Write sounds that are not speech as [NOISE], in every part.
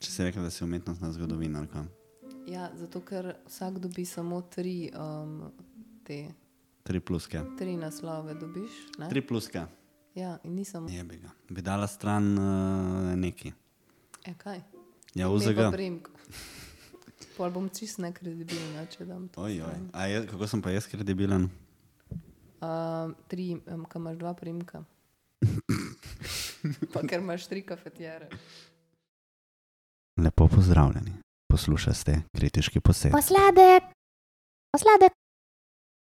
Če si rekel, da si umetnostna zgodovinarka. Ja, zato ker vsak dobi samo tri, um, te, Tri pluske. tri naslove. Dobiš, ne? Tri pluske. Ja, in nisem. Je bi ga. Bi dala stran uh, neki. E, kaj? Ja, vzega. Pol bom čist nekredibilna, če dam to. Oj, oj. A je, kako sem pa jaz kredibilen? Um, tri, um, kam imaš dva primka. [LAUGHS] pa ker imaš tri kafetjere. Lepo pozdravljeni. Poslušate kritiški posed. Posladek, posladek,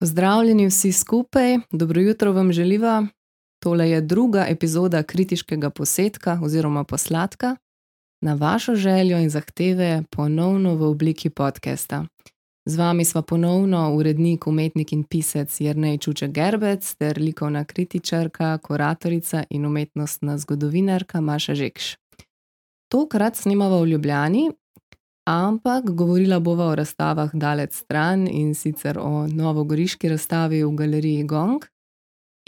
Pozdravljeni vsi skupaj, dobro jutro vam želiva. Tole je druga epizoda kritiškega posetka oziroma posladka na vašo željo in zahteve ponovno v obliki podcasta. Z vami sva ponovno urednik, umetnik in pisec Jrnej Čuče Gerbec ter likovna kritičarka, kuratorica in umetnostna zgodovinarka Maša Žekš. Tokrat snemava v Ljubljani, ampak govorila bova o razstavah dalec stran in sicer o novogoriški razstavi v galeriji Gong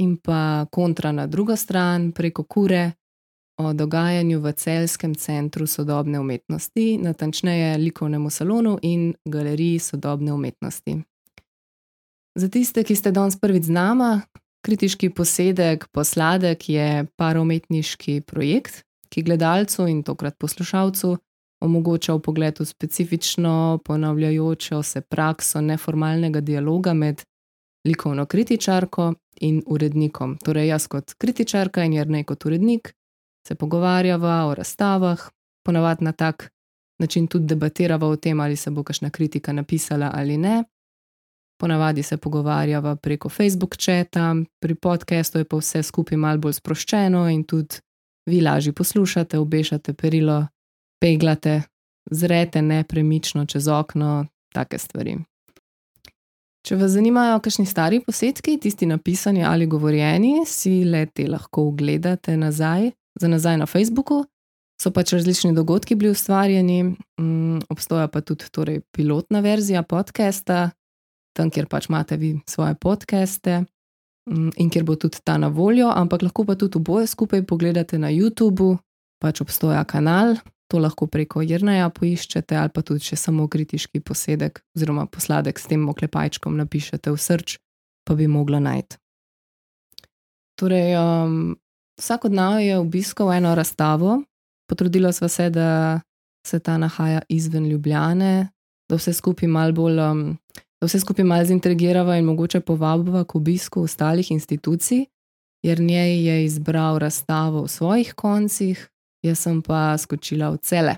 in pa kontra na drugo stran preko Kure o dogajanju v Celskem centru sodobne umetnosti, natančneje likovnemu salonu in galeriji sodobne umetnosti. Za tiste, ki ste danes prvič z nama, kritiški posedek Posladek je parometniški projekt, ki gledalcu in tokrat poslušalcu omogoča pogled v specifično ponavljajočo se prakso neformalnega dialoga med likovno kritičarko in urednikom. Torej, jaz kot kritičarka in Jrnej kot urednik se pogovarjava o razstavah, ponavadi na tak način tudi debatirava o tem, ali se bo kakšna kritika napisala ali ne. Ponavadi se pogovarjava preko Facebook četa, pri podkastu je pa vse skupaj malo bolj sproščeno in tudi vi lažje poslušate, obešate perilo peglate, zrete nepremično čez okno, take stvari. Če vas zanimajo kakšni stari posetki, tisti napisani ali govorjeni, si le te lahko ogledate nazaj, za nazaj na Facebooku. So pač različni dogodki bili ustvarjeni, mm, obstoja pa tudi torej, pilotna verzija podcasta, tam, kjer pač imate vi svoje podcaste in kjer bo tudi ta na voljo, ampak lahko pa tudi oboje skupaj pogledate na YouTubu, pač obstoja kanal, to lahko preko Jrnaja poiščete, ali pa tudi če samo kritiški posedek oziroma posladek s tem oklepajčkom napišete v srč, pa bi mogla najti. Torej, um, vsak od nas je obiskal eno razstavo, potrudila sva se, da se ta nahaja izven Ljubljane, da vse skupaj malo bolj. Um, Da vse skupaj malo zintrigirava in mogoče povabava k obisku ostalih institucij, jer njej je izbral razstavo v svojih koncih, jaz sem pa skočila v cele.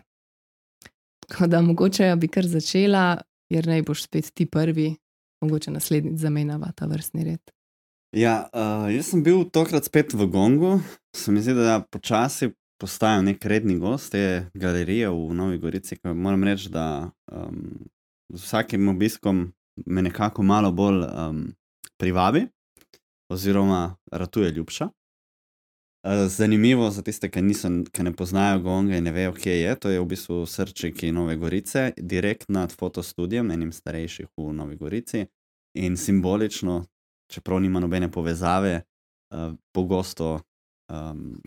Tako da mogoče bi kar začela, jer naj boš spet ti prvi, mogoče naslednjič zamenjava ta vrstni red. Ja, uh, jaz sem bil tokrat spet v Gongu, se mi zdi, da počasi postajam nek redni gost te galerije v Novi Gorici. Moram reči, da um, z vsakim obiskom me nekako malo bolj um, privabi, oziroma ratuje ljubša. Uh, Zanimivo za tiste, ki, niso, ki ne poznajo Gonga in ne vejo, kje je. To je v bistvu srčiki Nove Gorice, direkt nad fotostudijem, enim starejših v Novi Gorici. In simbolično, čeprav nima nobene povezave, uh, pogosto, um,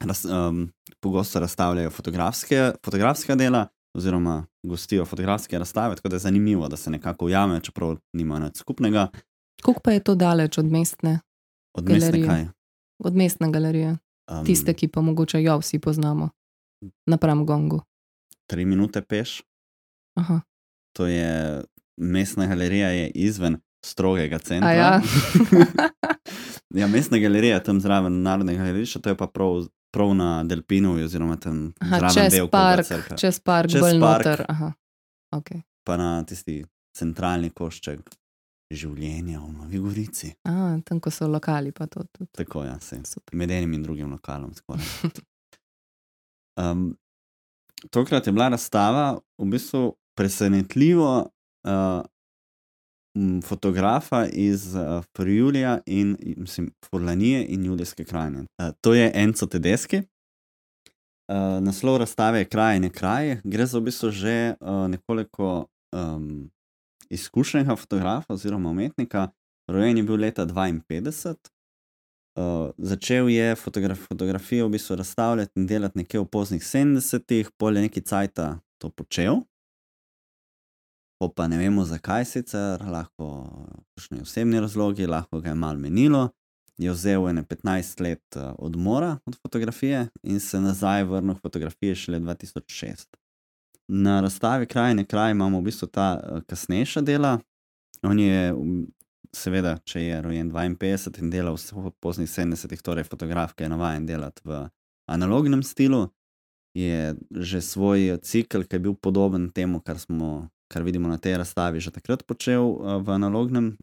raz, um, pogosto razstavljajo fotografske, fotografska dela, oziroma gostijo fotografske razstave. Tako da je zanimivo, da se nekako ujamejo, čeprav nima nič skupnega. Kako pa je to daleč od mestne, Od mestne Galerije. kaj. od mestne galerije? Um, Tiste, ki pa mogoče jo vsi poznamo, napram Gongu. Tri minute peš. Aha. To je mestna galerija, je izven strogega centra. A ja. [LAUGHS] ja, mestna galerija je tam zraven narodnega gledališča, to je pa prav, prav na Delpinu, oziroma tam Aha, čez Bevkova park, čez park, Čez bolj park. noter. Aha. Okay. Pa na tisti centralni košček življenja v Novi Gorici. A, tam, ko so lokali, pa to tudi. Tako ja, se. Med enim in drugim lokalom. Um, [LAUGHS] tokrat je bila razstava v bistvu presenetljivo uh, fotografa iz uh, Friulija in mislim, Furlanije in Julijske krajine. Uh, to je Enzo Tedeski. Uh, naslov razstave je Kraj in kraj. Gre za v bistvu že uh, nekoliko um, izkušenega fotografa oziroma umetnika. Rojen je bil leta 52, Uh, začel je fotograf, fotografijo v bistvu razstavljati in delati nekje v poznih 70-ih, pol je neki cajt to počel. Po pa ne vemo, zakaj sicer, lahko kakšni osebni razlogi, lahko ga je malo menilo. Je vzel ene 15 let odmora od fotografije in se nazaj vrnil v fotografije šele 2006. Na razstavi Kraj in kraj imamo v bistvu ta kasnejša dela. On je seveda, če je rojen 52 in delal v poznih 70-ih, torej fotograf, ki je navaden delati v analognem slogu, je že svoj cikl, ki je bil podoben temu, kar, smo, kar vidimo na tej razstavi, že takrat počel v analognem,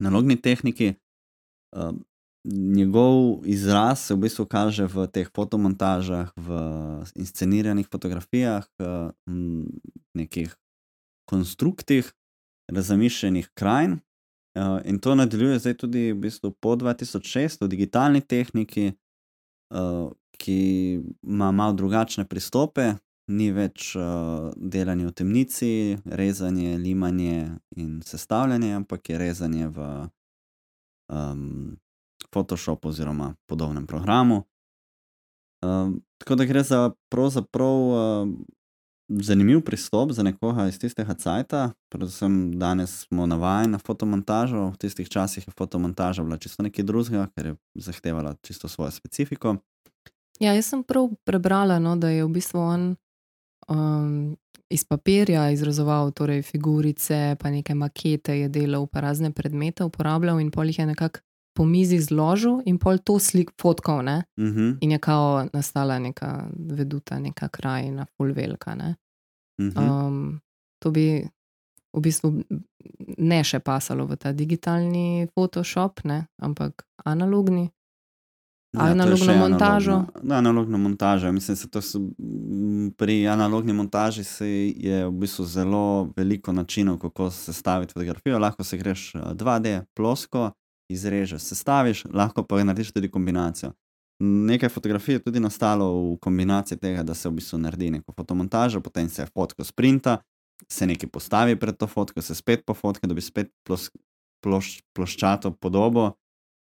analogni tehniki. Njegov izraz se v bistvu kaže v teh fotomontažah, v insceniranih fotografijah, nekih konstruktih, razmišljenih krajin, Uh, in to nadaljuje zdaj tudi v bistvu po 2006 v digitalni tehniki, uh, ki ima malo drugačne pristope, ni več uh, delanje v temnici, rezanje, limanje in sestavljanje, ampak je rezanje v um, Photoshopu oziroma podobnem programu. Um, tako da gre za pravzaprav. Uh, zanimiv pristop za nekoga iz tistega cajta. Predvsem danes smo navajeni na fotomontažo, v tistih časih je fotomontaža bila čisto nekaj drugega, ker je zahtevala čisto svojo specifiko. Ja, jaz sem prav prebrala, no, da je v bistvu on um, iz papirja izrazoval torej figurice, pa neke makete je delal, pa razne predmete uporabljal in pol jih je nekako po mizi zložil in pol to slik fotkal. Uh mhm. -huh. In je kao nastala neka veduta, neka krajina, full velika. Uh Mhm. -huh. um, to bi v bistvu ne še pasalo v ta digitalni Photoshop, ne, ampak analogni. Ja, analogno še montažo. Da, analogna montaža. Mislim, se so, pri analogni montaži se je v bistvu zelo veliko načinov, kako sestaviti fotografijo. Lahko se greš eh, 2D, plosko, izrežeš, sestaviš, lahko pa narediš tudi kombinacijo. Nekaj fotografij je tudi nastalo v kombinaciji tega, da se v bistvu naredi neko fotomontažo, potem se fotko sprinta, se nekaj postavi pred to fotko, se spet pofotka, da bi spet plos, ploš, ploščato podobo.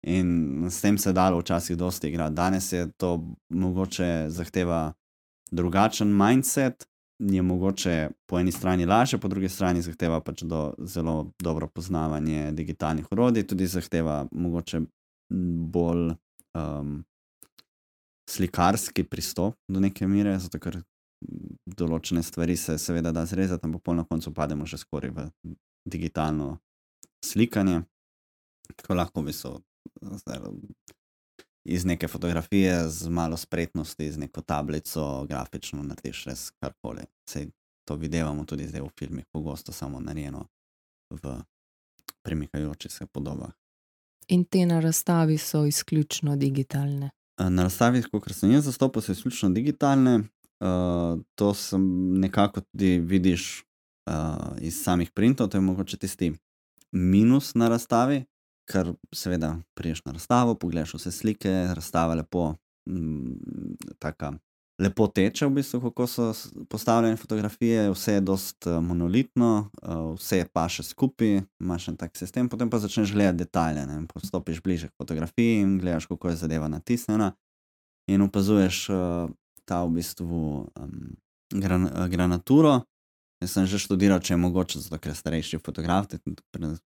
In s tem se je dalo včasih dosti igrati. Danes je to mogoče zahteva drugačen mindset, je mogoče po eni strani lažje, po drugi strani zahteva pač do zelo dobro poznavanje digitalnih urodij, tudi zahteva mogoče bolj um, slikarski pristop do neke mere, zato ker določene stvari se seveda da zrezati, ampak pol na koncu pademo že skoraj v digitalno slikanje. Tako lahko v bistvu iz neke fotografije z malo spretnosti, z neko tablico, grafično narediš res karkoli. Sej to videvamo tudi zdaj v filmih, pogosto samo narejeno v premikajočih se podobah. In te na razstavi so izključno digitalne. Eh, Na razstavi, kot sem jaz zastopal, so izključno digitalne. Uh, to sem nekako tudi vidiš uh, iz samih printov, to je mogoče tisti minus na razstavi, ker seveda priješ na razstavo, pogledaš vse slike, razstava lepo, mm, taka, lepo teče v bistvu, kako so postavljene fotografije, vse je dost eh, monolitno, uh, vse pa še skupaj, imaš en tak sistem, potem pa začneš gledati detajle, ne, postopiš bliže k fotografiji in gledaš, kako je zadeva natisnjena in opazuješ uh, ta v bistvu um, gran, granaturo. Jaz sem že študiral, če je mogoče, zato ker je starejši fotograf,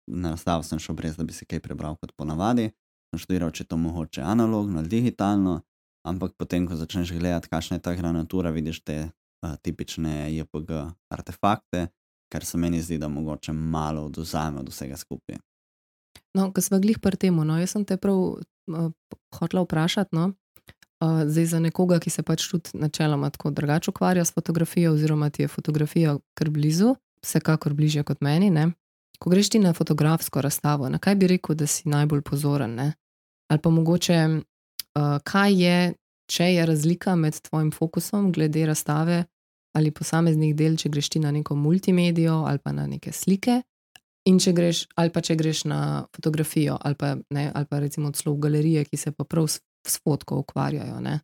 na razstavo sem šel brez, da bi se kaj prebral kot ponavadi. Sem študiral, če je to mogoče analogno ali digitalno, ampak potem, ko začneš gledati, kakšna je ta granatura, vidiš te uh, tipične JPG artefakte, kar se meni zdi, da mogoče malo oduzame od vsega skupaj. No, ko smo glih pri tem, no, jaz sem te prav uh, hotela vprašati. No, uh, zdaj za nekoga, ki se pač tudi načeloma tako drugače ukvarja s fotografijo, oziroma ti je fotografija kar blizu, vsekakor bližje kot meni. Ne? Ko greš ti na fotografsko razstavo, na kaj bi rekel, da si najbolj pozoren? Ne? Ali pa mogoče, uh, kaj je, če je razlika med tvojim fokusom glede razstave ali posameznih del, če greš ti na neko multimedijo ali pa na neke slike, In če greš, ali pa če greš na fotografijo, ali pa, ne, ali pa recimo celo v galerije, ki se pa prav s, fotko ukvarjajo. Ne.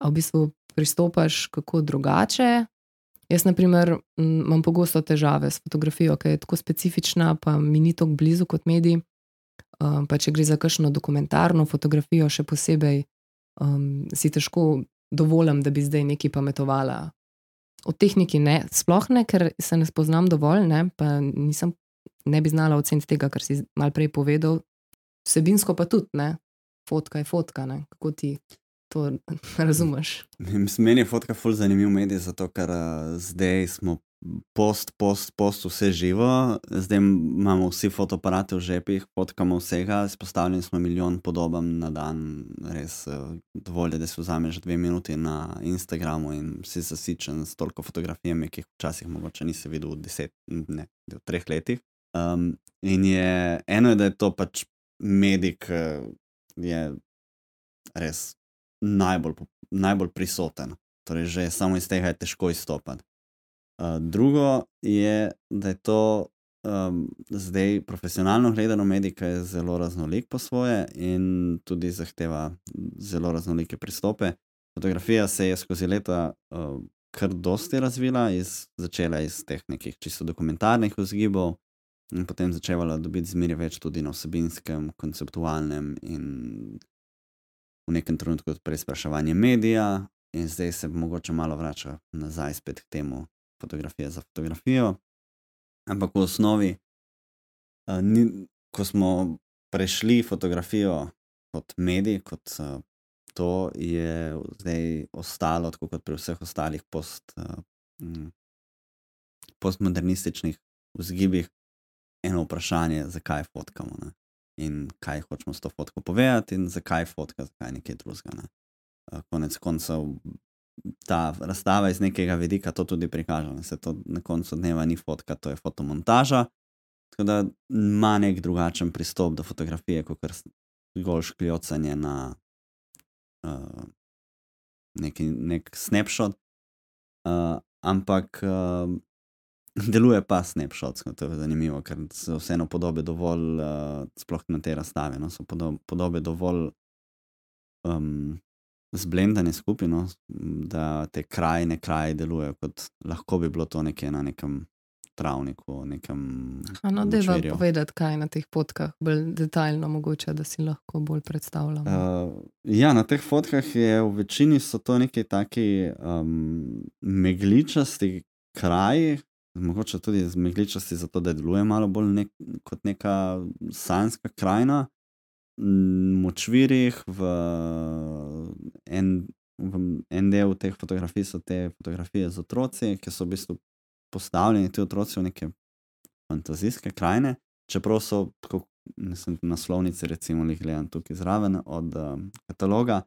A v bistvu pristopaš kako drugače. Jaz, na primer, imam pogosto težave s fotografijo, ker je tako specifična, pa mi ni tako blizu kot medij. Um, pa če gre za kakšno dokumentarno fotografijo, še posebej um, si težko dovolim, da bi zdaj nekaj pametovala. O tehniki ne, sploh ne, ker se ne spoznam dovolj, ne, pa nisem, ne bi znala oceniti tega, kar si mal prej povedal. Vsebinsko pa tudi, ne, fotka je fotka, ne, kako ti to [LAUGHS] razumeš. Meni je fotka ful zanimiv medij, zato ker uh, zdaj smo post, post, post, vse živo, zdaj imamo vsi fotoaparate v žepih, fotkamo vsega, izpostavljeni smo milijon podobam na dan, res uh, dovolj je, da si vzameš dve minuti na Instagramu in si zasičen s toliko fotografijami, ki jih včasih mogoče nisi videl v deset, ne, v treh letih. Um, in je eno, je, da je to pač medij, ki je res najbolj, najbolj prisoten. Torej, že samo iz tega je težko izstopati. Uh, drugo je, da je to um, zdaj profesionalno gledano, medij, ki je zelo raznolik po svoje in tudi zahteva zelo raznolike pristope. Fotografija se je skozi leta uh, kar dosti razvila, iz, začela iz teh nekih čisto dokumentarnih vzgibov. In potem začela dobiti zmeraj več tudi na osebinskem, konceptualnem in v nekem trenutku tudi preizpraševanje medija, in zdaj se mogoče malo vrača nazaj spet k temu, fotografija za fotografijo. Ampak v osnovi, uh, ni, ko smo prešli fotografijo kot medij, kot uh, to je zdaj ostalo, tako kot pri vseh ostalih post, uh, postmodernističnih vzgibih, eno vprašanje, zakaj fotkamo. Ne? in kaj hočemo s to fotko povedati, in zakaj fotka, zakaj nekaj drugega. Ne. Konec koncev, ta razstava iz nekega vidika to tudi prikaže. Ne. Se to na koncu dneva ni fotka, to je fotomontaža. Tako da ima nek drugačen pristop do fotografije, kot kar zgolj škljocanje na uh, neki, nek snapshot. Uh, ampak uh, deluje pa snapshot, to je zanimivo, ker so vseeno podobe dovolj, uh, sploh na te razstave, no, so podobe dovolj um, zblendane skupaj, no, da te krajine kraji delujejo, kot lahko bi bilo to nekje na nekem travniku. Nekem no, da je vam povedati, kaj je na teh fotkah, bolj detaljno mogoče, da si lahko bolj predstavljamo. Uh, ja, na teh fotkah je v večini so to neki taki um, megličasti kraji, mogoče tudi z megličasti, zato da deluje malo bolj nek, kot neka sanska krajina. Močvirih v en, v en del teh fotografij so te fotografije z otroci, ki so v bistvu postavljeni ti otroci v neke fantazijske krajine, čeprav so tako. Mislim, naslovnice, recimo, jih gledam tukaj zraven od uh, kataloga.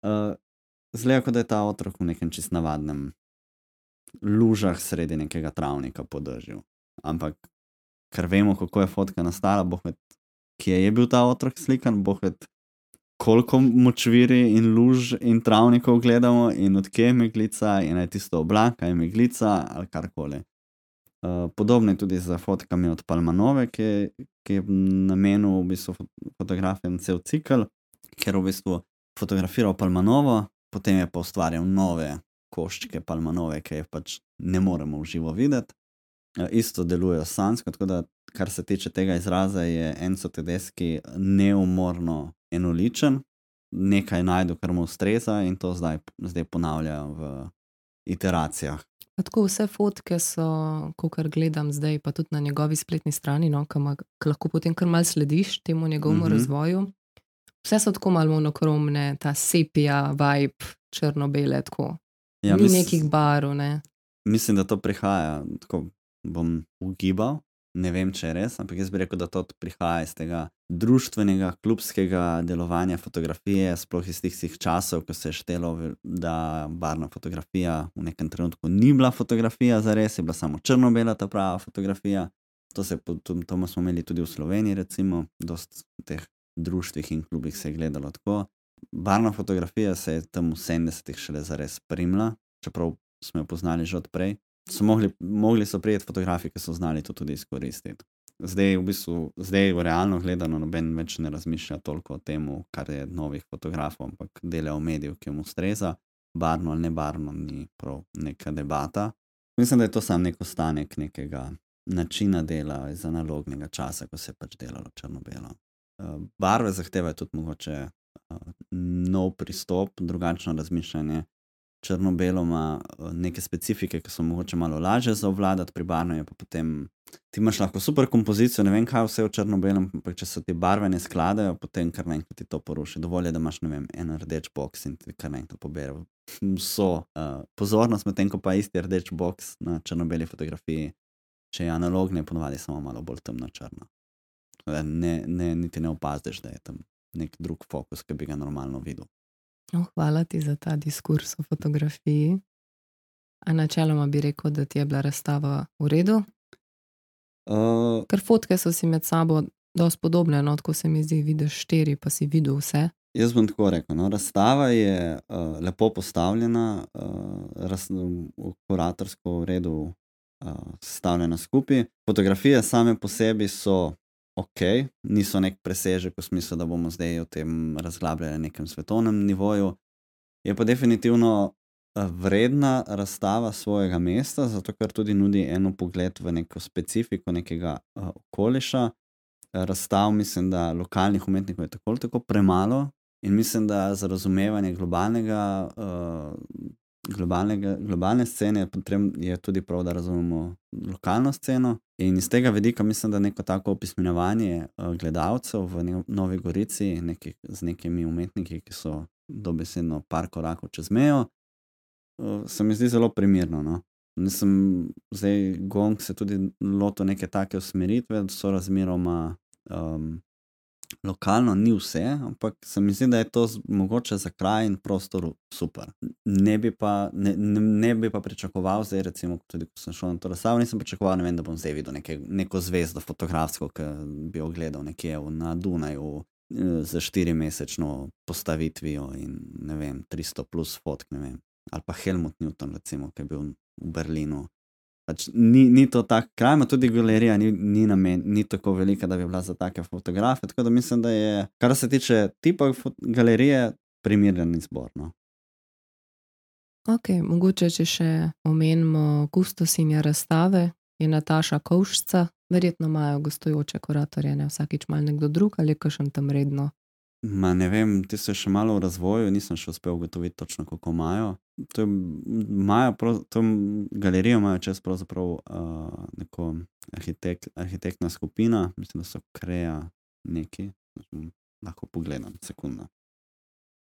Uh, Zgleda, kot da je ta otrok v nekem čist navadnem lužah sredi nekega travnika podržal. Ampak, ker vemo, kako je fotka nastala, bohvet, kje je bil ta otrok slikan, bohvet, koliko močviri in luž in travnikov gledamo in odkje je meglica in je tisto oblaka in meglica ali karkoli. Uh, podobno je tudi z fotkami od Palmanove, ki, ki je namenil v bistvu fotografem cel cikl, ker v bistvu fotografiral Palmanovo, potem je pa ustvarjal nove koščke palmanove, ki jih pač ne moremo v živo videti. Ja, isto delujejo sansko, tako da, kar se tiče tega izraza, je Enzo Tedeski neumorno enoličen, nekaj najdu, kar mu ustreza in to zdaj, zdaj ponavljajo v iteracijah. Tako vse fotke so, kot gledam zdaj, pa tudi na njegovi spletni strani, no, ki lahko potem kar mal slediš temu njegovemu mm -hmm. razvoju. Vse so tako malo monokromne, ta sepija, vibe, črno-bele, tako Ja, Ni mis... nekih barov. Ne? Mislim, da to prihaja, tako bom ugibal. Ne vem, če je res, ampak jaz bi rekel, da to prihaja iz tega družbenega, klubskega delovanja fotografije, sploh iz tistih časov, ko se je štelo, da barna fotografija v nekem trenutku ni bila fotografija za res, je bila samo črno-bela ta prava fotografija. To, se, to, to smo imeli tudi v Sloveniji, recimo, dosta teh društvih in klubih se je gledalo tako barvna fotografija se je tam v 70-ih šele zares primla, čeprav smo jo poznali že odprej. So mogli, mogli so prijeti fotografi, ki so znali to tudi izkoristiti. Zdaj, v bistvu, zdaj, v realno gledano, noben več ne razmišlja toliko o tem, kar je novih fotografov, ampak dela v mediju, ki mu ustreza, barno ali ne barno, ni prav neka debata. Mislim, da je to samo nek ostanek nekega načina dela, iz analognega časa, ko se je pač delalo črno-belo. Barve zahtevajo tudi mogoče nov pristop, drugačno razmišljanje. Črno-belo ima neke specifike, ki so mogoče malo lažje za obvladati, pri barvi pa potem ti imaš lahko super kompozicijo, ne vem, kaj vse v črno-belem, ampak če se ti barve ne skladajo, potem kar naenkrat ti to poruši. Dovolj je, da imaš vem, en rdeč box in ti kar naenkrat pobere vso uh, pozornost, medtem ko pa isti rdeč box na črno-beli fotografiji, če je analogne, ponovadi samo malo bolj temno črno. Ne, ne, niti ne opaziš, da je tam nek drug fokus, ki bi ga normalno videl. No, hvala ti za ta diskurs o fotografiji. A načeloma bi rekel, da ti je bila razstava v redu, Uh, Ker fotke so si med sabo dosti podobne, no, tako se mi zdi, vidiš štiri, pa si videl vse. jaz bom tako rekel. No, razstava je uh, lepo postavljena, uh, raz, kuratorsko v redu uh, sestavljena skupaj. Fotografije same po sebi so ok, niso nek presežek v smislu, da bomo zdaj o tem razglabljali na nekem svetovnem nivoju. Je pa definitivno eh, vredna razstava svojega mesta, zato ker tudi nudi eno pogled v neko specifiko nekega uh, okoliša. Razstav, mislim, da lokalnih umetnikov je tako ali tako premalo, in mislim, da za razumevanje globalnega, uh, globalne scene je, potreb, je tudi prav, da razumemo lokalno sceno. In iz tega vidika mislim, da neko tako opismenjevanje uh, gledalcev v ne Novi Gorici nekih, z nekimi umetniki, ki so dobesedno par korakov čez mejo, uh, se mi zdi zelo primerno. No? Nisem zdaj gong se tudi lotil neke take usmeritve, so razmeroma um, lokalno, ni vse, ampak se mi zdi, da je to mogoče za kraj in prostor super. Ne bi pa, ne, ne, ne bi pa pričakoval, zdaj recimo, tudi ko sem šel na to razstavo, nisem pričakoval, ne vem, da bom zdaj videl neke, neko zvezdo fotografsko, ki bi jo gledal nekje v, na Dunaju. Z štirimesečno postavitvijo in ne vem, 300 plus fotk, ne vem, ali pa Helmut Newton, recimo, ki je bil v Berlinu. Pač ni, ni to tako, kraj ima tudi galerija, ni, ni, namen, ni tako velika, da bi bila za take fotografe. Tako da mislim, da je, kar se tiče tipa galerije, primeren izbor. No. Ok, mogoče če še omenimo kustosinja razstave, je Nataša Kovšca, verjetno imajo gostujoče kuratorje, ne vsakič mal nekdo drug ali kakšen tam redno. Ma ne vem, ti so še malo v razvoju, nisem še uspel ugotoviti točno, kako imajo. To imajo prav, to galerijo imajo čez pravzaprav uh, neko arhitek, arhitektna skupina, mislim, da so kreja neki, lahko pogledam, sekunda.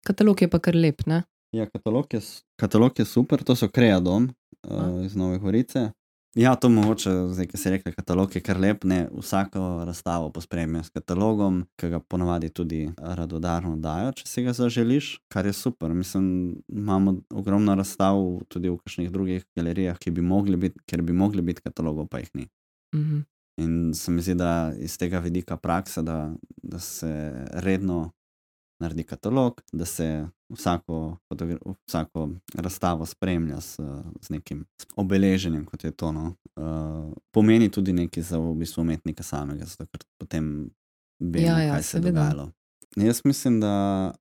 Katalog je pa kar lep, ne? Ja, katalog je, katalog je super, to so kreja dom uh, iz Nove Gorice. Ja, to mogoče, zdaj, ki si rekel, katalog je kar lep, ne vsako razstavo pospremijo s katalogom, ki ga ponavadi tudi radodarno dajo, če si ga zaželiš, kar je super. Mislim, imamo ogromno razstav tudi v kakšnih drugih galerijah, ki bi mogli biti, ker bi mogli biti katalogov, pa jih ni. -hmm. In se mi zdi, da iz tega vidika praksa, da, da se redno naredi katalog, da se vsako, vsako razstavo spremlja s, z nekim obeleženjem, kot je to. No. Uh, pomeni tudi nekaj za v bistvu umetnika samega, zato ker potem vemo, Ja, ja, kaj se je dogajalo. Jaz mislim, da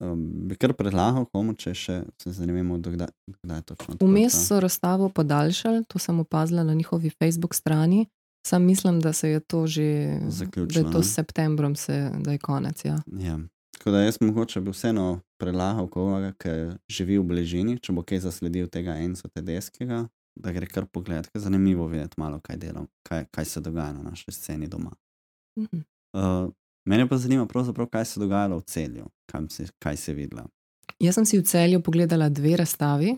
um, bi kar predlagal komu, če še se zanimamo, kdaj, kdaj točno. Vmes so razstavo podaljšali, to sem opazila na njihovi Facebook strani. Sam mislim, da se je to že da Zaključilo, je to ne? s septembrom, se, da je konec. Ja. Ja. Tako da jaz mogoče bi vseeno predlagal koga, ki živi v bližini, če bo kaj zasledil tega Enzo Tedeskega, da gre kar pogled, ker zanimivo videti malo, kaj delam, kaj, kaj se dogaja na naši sceni doma. Mhm. Uh, mene pa zanima pravzaprav, kaj se je dogajalo v celju, kaj si, kaj si videla. Jaz sem si v celju pogledala dve razstavi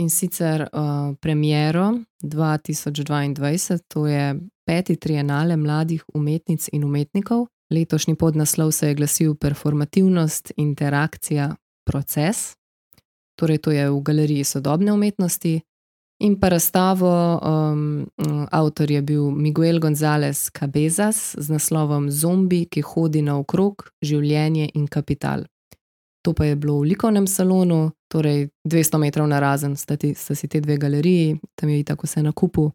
in sicer uh, premiero 2022, to je peti trienale mladih umetnic in umetnikov. Letošnji podnaslov se je glasil Performativnost, interakcija, proces. Torej, to je v galeriji sodobne umetnosti. In pa razstavo, um, avtor je bil Miguel González Cabezas z naslovom Zombi, ki hodi naokrog, življenje in kapital. To pa je bilo v likovnem salonu, torej 200 metrov na razen sta, si te dve galeriji, tam je tako vse na kupu.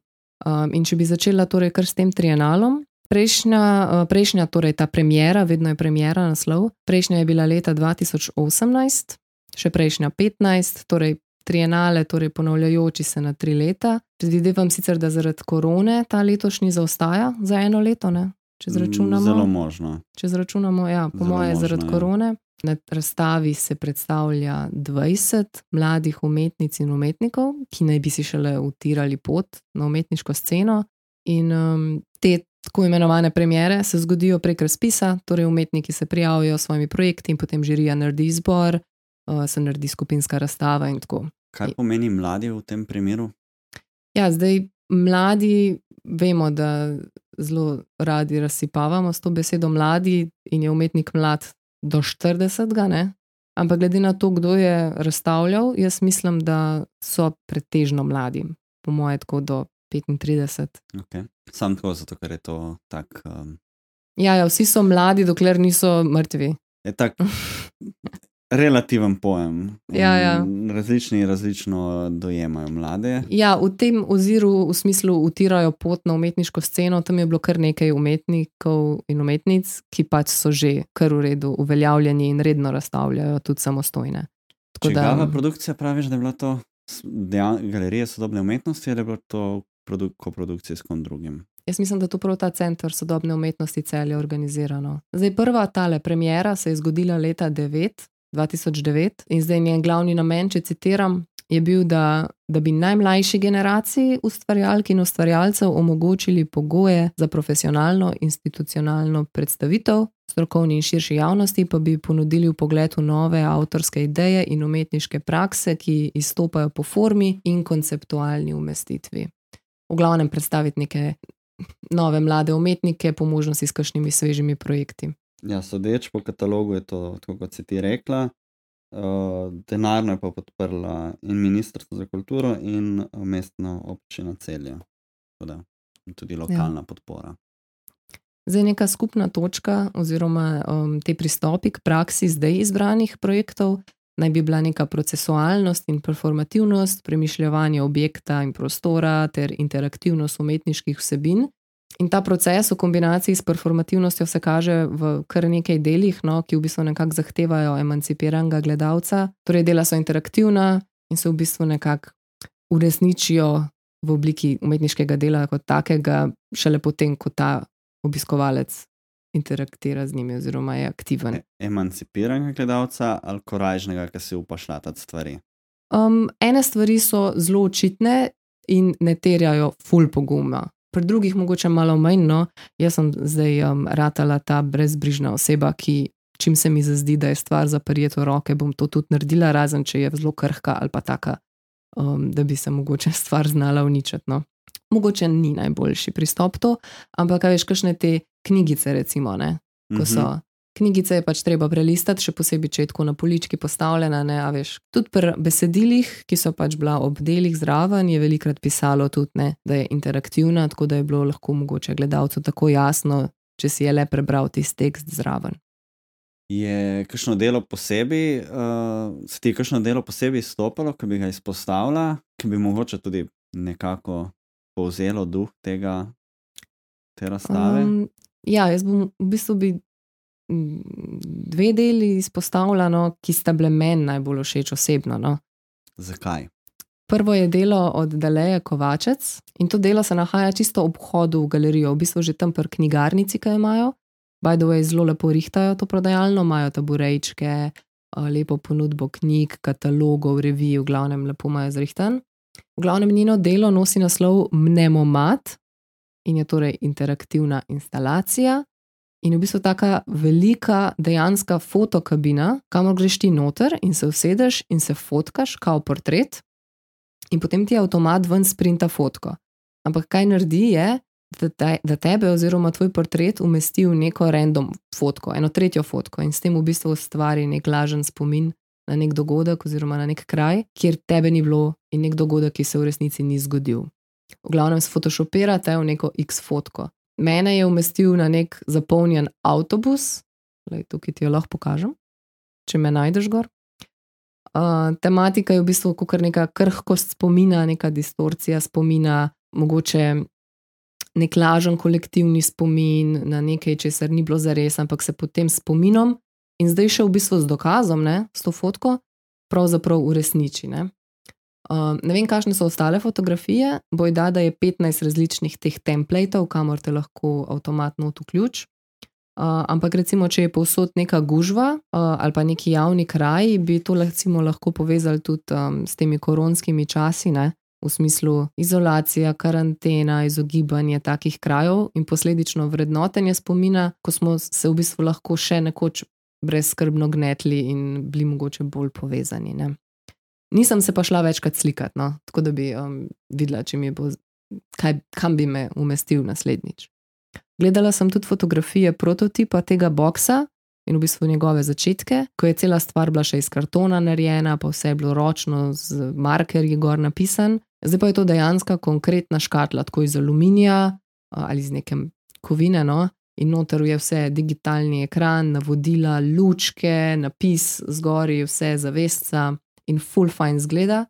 Um, in če bi začela torej kar s tem trienalom, prejšnja, uh, prejšnja, torej ta premjera, vedno je premjera naslov, prejšnja je bila leta 2018, še prejšnja 15, torej trienale, torej ponavljajoči se na tri leta. Predvidevam sicer, da zaradi korone ta letošnji zaostaja za eno leto, ne? če zračunamo. Zelo možno. Če zračunamo, ja, po Zelo mojem, možno, zaradi ja. korone. Na razstavi se predstavlja 20 mladih umetnic in umetnikov, ki naj bi si šele utirali pot na umetniško sceno. In um, te tako imenovane premjere se zgodijo prek razpisa, torej umetniki se prijavijo s svojimi projekti in potem žirija naredi izbor, uh, se naredi skupinska razstava in tako. Kaj pomeni mladi v tem primeru? Ja, zdaj mladi vemo, da zelo radi razsipavamo s to besedo mladi in je umetnik mlad do 40, ne? ampak glede na to, kdo je razstavljal, jaz mislim, da so pretežno mladi, po moje tako do 35. Okay. Sam tako, zato ker je to tak. Um, Ja, ja, vsi so mladi, dokler niso mrtvi. je tak [LAUGHS] relativen pojem. Ja, ja. Različni različno dojemajo mlade. Ja, v tem oziru, v smislu, utirajo pot na umetniško sceno, tam je bilo kar nekaj umetnikov in umetnic, ki pač so že kar v redu, uveljavljeni in redno razstavljajo, tudi samostojne. Tako Čigava produkcija praviš, da je bila to dejan- galerija sodobne umetnosti ali je bilo to produ koprodukcija s kom drugim? Jaz mislim, da to prav ta center sodobne umetnosti celje organizirano. Zdaj, prva tale premjera se je zgodila leta 9, 2009 in zdaj njen glavni namen, če citiram, je bil, da, da bi najmlajši generaciji ustvarjalk in ustvarjalcev omogočili pogoje za profesionalno institucionalno predstavitev, strokovni in širši javnosti pa bi ponudili v nove avtorske ideje in umetniške prakse, ki izstopajo po formi in konceptualni umestitvi. V glavnem predstaviti neke nove mlade umetnike, po možnosti s kakšnimi svežimi projekti. Ja, sodeč po katalogu je to, tako kot si ti rekla. Uh, denarno je pa podprla in Ministrstvo za kulturo, in uh, mestna občina celja. Tako Da, in tudi lokalna ja. podpora. Zdaj neka skupna točka oziroma um, te pristopi k praksi zdaj izbranih projektov naj bi bila neka procesualnost in performativnost, premišljanje objekta in prostora ter interaktivnost umetniških vsebin. In ta proces v kombinaciji s performativnostjo se kaže v kar nekaj delih, no, ki v bistvu nekako zahtevajo emancipiranega gledalca. Torej, dela so interaktivna in se v bistvu nekako uresničijo v obliki umetniškega dela kot takega, šele potem, ko ta obiskovalec interaktira z njimi oziroma je aktiven. E emancipiranega gledalca ali korajžnega, ki si upa šlatati stvari. Um, ene stvari so zelo očitne in ne terjajo ful poguma. Pri drugih mogoče malo manj, no, jaz sem zdaj um, ratala ta brezbrižna oseba, ki čim se mi zazdi, da je stvar za prijeto roke, bom to tudi naredila, razen če je zelo krhka ali pa taka, um, da bi se mogoče stvar znala uničiti. No. Mogoče ni najboljši pristop to, ampak kaj veš, kakšne te knjigice, recimo, ne, ko so. Mhm. Knjigice je pač treba prelistati, še posebej, če je tako na polički postavljena. Ne, a veš. Tudi pri besedilih, ki so pač bila ob delih zraven, je velikrat pisalo tudi, ne, da je interaktivna, tako da je bilo lahko mogoče gledalcu tako jasno, če si je le prebral tisti tekst zraven. Je kakšno delo posebej, uh, se ti je kakšno delo posebej izstopalo, ki bi ga izpostavila, ki bi mogoče tudi nekako povzelo duh tega, te razstave? Um, ja, jaz bom v bistvu bi mm, dve deli izpostavila, no, ki sta bile meni najbolj všeč osebno. No. Zakaj? Prvo je delo od Deleja Kovačec in to delo se nahaja čisto ob vhodu v galerijo, v bistvu že tam pri knjigarnici, ki jo imajo. By the way, zelo lepo rihtajajo to prodajalno, imajo taburejčke, eh, lepo ponudbo knjig, katalogov, revij, v glavnem lepo imajo zrihtan. V glavnem njeno delo nosi naslov Mnemomat in je torej interaktivna instalacija. In v bistvu taka velika, dejanska fotokabina, kamor greš ti noter in se usedeš in se fotkaš, kao portret, in potem ti avtomat ven sprinta fotko. Ampak kaj naredi, je, da, te, da tebe oziroma tvoj portret umesti v neko random fotko, eno tretjo fotko in s tem v bistvu ustvari nek lažen spomin na nek dogodek oziroma na nek kraj, kjer tebe ni bilo in nek dogodek, ki se v resnici ni zgodil. V glavnem se photoshopirate v neko X fotko. Mene je umestil na nek zapolnjen avtobus, Lej, tukaj ti jo lahko pokažem, če me najdeš gor. Uh, tematika je v bistvu kot neka krhkost spomina, neka distorcija spomina, mogoče nek lažen kolektivni spomin na nekaj, česar ni bilo zares, ampak se potem spominom in zdaj še v bistvu z dokazom, ne, s to fotko, pravzaprav uresniči. Ne. Um, ne vem, kakšne so ostale fotografije, boj da, da je 15 različnih teh templatov, kamor te lahko avtomatno vključ. Uh, ampak recimo, če je povsod neka gužva uh, ali pa neki javni kraj, bi to recimo lahko povezali tudi um, s temi koronskimi časi, ne? v smislu izolacija, karantena, izogibanje takih krajev in posledično vrednotenje spomina, ko smo se v bistvu lahko še nekoč brezskrbno gnetli in bili mogoče bolj povezani. Ne? Nisem se pa šla večkrat slikati, no? tako da bi um, videla, če mi bo, kaj, kam bi me umestil naslednjič. Gledala sem tudi fotografije prototipa tega boksa in v bistvu njegove začetke, ko je cela stvar bila še iz kartona narejena, pa vse je bilo ročno z markerji gor napisan. Zdaj pa je to dejansko konkretna škatla, tako iz aluminija ali iz neke kovine, no? in noter je vse digitalni ekran, navodila, lučke, napis zgori, vse zavestca in full fine zgleda.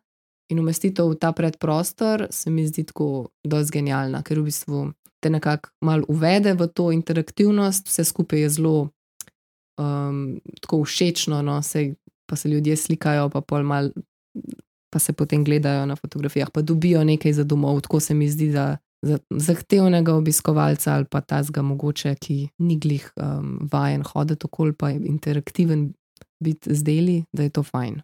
In umestitev v ta predprostor se mi zdi tako dosti genialna, ker v bistvu te nekako malo uvede v to interaktivnost, vse skupaj je zelo um, tako všečno, no, se, pa se ljudje slikajo, pa pol mal. Pa se potem gledajo na fotografijah, pa dobijo nekaj za domov. Tako se mi zdi, da za zahtevnega obiskovalca ali pa tazga mogoče, ki ni glih um, vajen hoditi okoli, pa je interaktiven biti z deli, da je to fajn.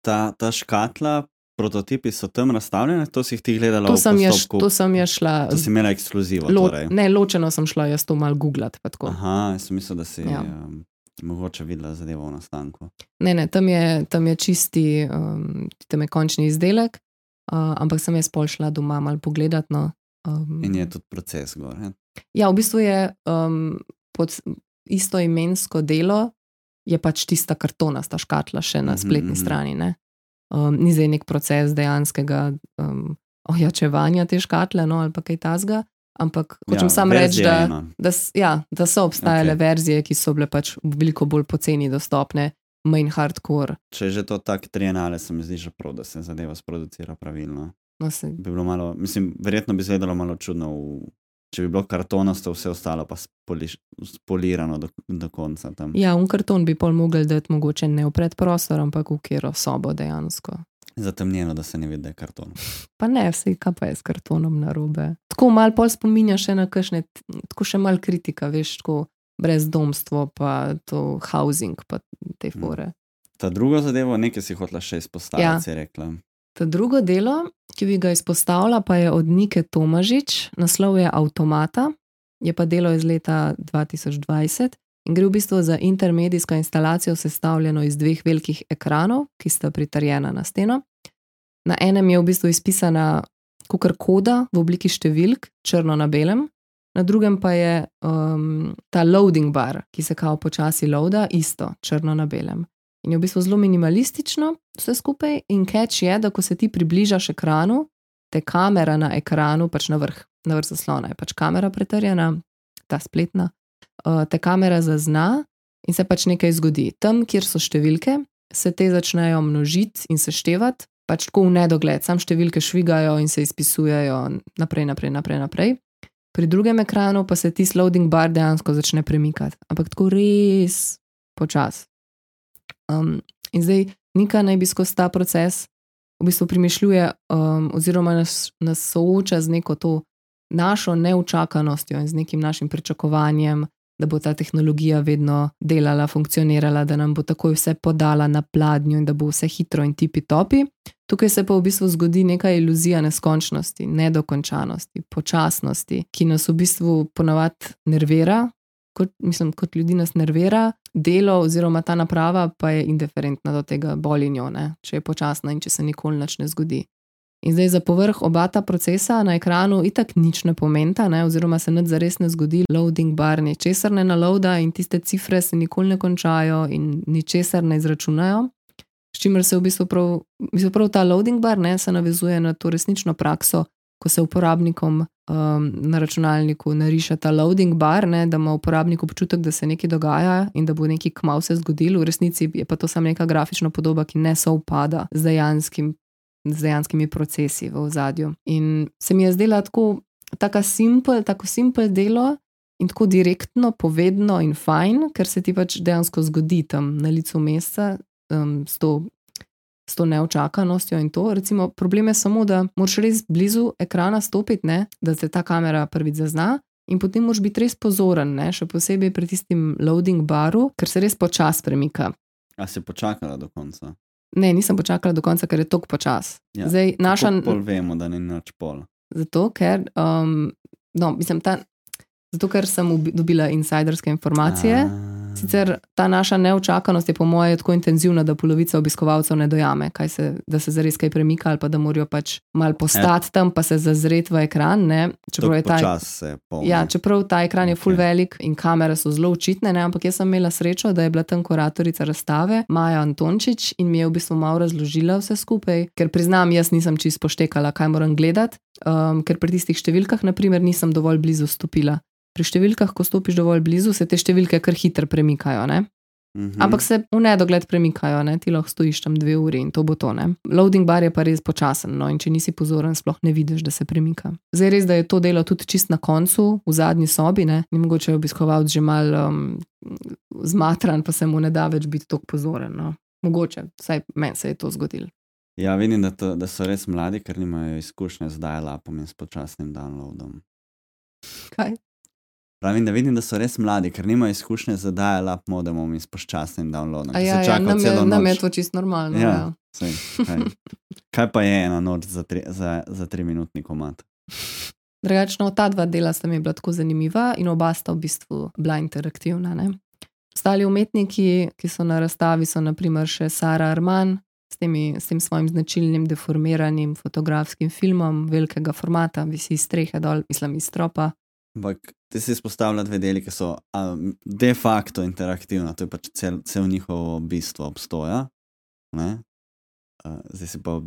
Ta, ta škatla, prototipi so tam razstavljeni, to si jih ti gledala To v sem, jaz, to sem jaz šla. To si imela ekskluzivo. lo, torej. ne, ločeno sem šla jaz to mal tako. Aha, jaz sem mislil, da si Ja. ja. um, mogoče videla zadevo v nastanku. Ne, ne, tam je, tam je čisti, um, tam je končni izdelek, uh, ampak sem jaz pol šla doma mal pogledat. No, um, In je tudi proces gor. Ne? Ja, v bistvu je um, pod isto imensko delo, je pač tista kartonasta škatla še na Mhm, spletni mhm. strani. Ne? Um, ni zdaj nek proces dejanskega um, ojačevanja te škatle no, ali kaj tasga, ampak hočem ja, sam reči, da, ena. da, ja, da so obstajale okay. verzije, ki so bile pač veliko bolj poceni dostopne, manj hardcore. Če je že to tak trienale, se mi zdi že prav, da se zadeva sproducira pravilno. No, se, Bi bilo malo, mislim, verjetno bi izgledalo malo čudno, v, če bi bilo kartonasto, vse ostalo pa spoliš, spolirano do, do konca. Tam. ja, un karton bi pol mogel dati mogoče ne v predprostor, ampak v kjero sobo dejansko. Zatemnjeno, da se ne vidi, da je karton. [LAUGHS] Pa ne, vse kaj pa je s kartonom na robe. Tako malo pol spominja še na kakšne, tako še malo kritika, veš, tako brezdomstvo, pa to housing, pa te Mm. fore. Ta druga zadeva, nekaj si hotela še izpostaviti, ja. si rekla. To drugo delo, ki bi ga izpostavila, pa je od Nike Tomažič, naslov je Automata, je pa delo iz leta 2020 in gre v bistvu za intermedijsko instalacijo, sestavljeno iz dveh velikih ekranov, ki sta pritrjena na steno. Na enem je v bistvu izpisana kukar koda v obliki številk, črno na belem, na drugem pa je um, ta loading bar, ki se kao počasi loada, isto, črno na belem. In je v bistvu zelo minimalistično vse skupaj, in catch je, da ko se ti približaš ekranu, te kamera na ekranu, pač na vrh, na vrh zaslona je pač kamera pretrjena, ta spletna, uh, te kamera zazna in se pač nekaj zgodi. Tam, kjer so številke, se te začnejo množiti in seštevati, pač tako v nedogled, sam številke švigajo in se izpisujejo naprej, naprej, naprej. naprej. Pri drugem ekranu pa se ti loading bar dejansko začne premikati, ampak tako res počasi. Um, in zdaj Nika naj bi skozi ta proces v bistvu premišljuje, um, oziroma nas, nas sooča z neko to našo neučakanostjo in z nekim našim pričakovanjem, da bo ta tehnologija vedno delala, funkcionirala, da nam bo takoj vse podala na pladnju in da bo vse hitro in tipi topi. Tukaj se pa v bistvu zgodi neka iluzija neskončnosti, nedokončanosti, počasnosti, ki nas v bistvu ponavadi nervira, kot, mislim, kot ljudi nas nervira, delo oziroma ta naprava pa je indiferentna do tega, boli njo, ne, če je počasna in če se nikoli nič ne zgodi. In zdaj za povrh oba ta procesa na ekranu itak nič ne pomenta, ne, oziroma se nič zares ne zgodi, loading bar ničesar ne naloada in tiste cifre se nikoli ne končajo in ničesar ne izračunajo. S čimer se v bistvu prav, v bistvu prav ta loading bar ne, se navezuje na to resnično prakso, ko se uporabnikom um, na računalniku nariše ta loading bar, ne, da ima uporabnik občutek, da se nekaj dogaja in da bo nekaj kmalo se zgodilo, v resnici je pa to samo neka grafična podoba, ki ne sovpada z, dejanskim, z dejanskimi procesi v ozadju. In se mi je zdela tako, tako simpel, tako simpel delo. In tako direktno, povedno in fajn, ker se ti pač dejansko zgodi tam na licu mesta um, s, to, s to neočakanostjo in to. Recimo, problem je samo, da moraš res blizu ekrana stopiti, ne, da se ta kamera prvič zazna. In potem moraš biti res pozoren, ne? še posebej pri tistem loading baru, ker se res počasi premika. A si počakala do konca? Ne, nisem počakala do konca, ker je tok počas. Ja, Zdaj, naša, Pol vemo, da ni nič pol. zato, ker, um, no, mislim, ta, zato, ker sem ubi- dobila insiderske informacije. A, Sicer ta naša neočakanost je po mojem tako intenzivna, da polovica obiskovalcev ne dojame, kaj se, da se zares kaj premika ali pa da morajo pač mal postati tam, pa se zazreti v ekran. Ne? Čeprav je ta. Ja, čeprav ta ekran je full Ok. velik in kamere so zelo očitne, ne? ampak jaz sem imela srečo, da je bila tam kuratorica razstave Maja Antončič in mi je v bistvu malo razložila vse skupaj, ker priznam, jaz nisem čisto poštekala, kaj moram gledati, um, ker pri tistih številkah, naprimer, nisem dovolj blizu stopila. Pri številkah, ko stopiš dovolj blizu, se te številke kar hitro premikajo. Ne? Mhm. Ampak se v nedogled premikajo, ne? ti lahko stojiš tam dve uri in to bo to. Ne? Loading bar je pa res počasen, no? in če nisi pozoren, sploh ne vidiš, da se premika. Zdaj res, da je to delo tudi čist na koncu, v zadnji sobi, ne, ni mogoče obiskovalec že mal um, zmatran, pa se mu ne da več biti tako pozoren. No? Mogoče, vsaj meni se je to zgodilo. Ja, vidim, da, to, da so res mladi, ker nimajo izkušnje z dial-upom in s počasnim downloadom. Kaj? Pravim, da vidim, da so res mladi, ker nimajo izkušnje z dial-up modemom in s počasnim downloadom. Ja, ja, nam, je, nam je to čisto normalno. Ja. Ja. Sej, [LAUGHS] kaj. kaj pa je ena noč za, tri, za, za tri minutni komat? Drugačno, ta dva dela sta mi bila tako zanimiva in oba sta v bistvu bila interaktivna. Ne? Ostali umetniki, ki so na razstavi, so naprimer še Sara Arman s, temi, s tem svojim značilnim deformiranim fotografskim filmom velikega formata, visi iz strehe dol, mislim iz stropa. Ampak ti si izpostavlja dve deli, ki so a, de facto interaktivna, to je pač cel, cel njihovo bistvo obstoja. Ne? A, zdaj si pa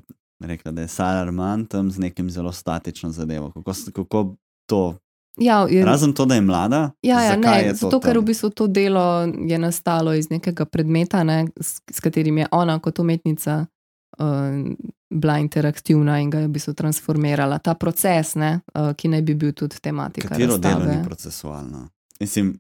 rekla, da je Sara Arman tam z nekim zelo statično zadevo. Kako, kako to? Ja, je, Razen to, da je mlada. ja, ja ne, je to zato ker v tam? bistvu to delo je nastalo iz nekega predmeta, ne, s, s katerim je ona kot umetnica. Uh, bila interaktivna in ga je v bistvu transformirala. Ta proces, ne, uh, ki naj bi bil tudi tematika. Katero delo razstave. ni procesualno? Mislim,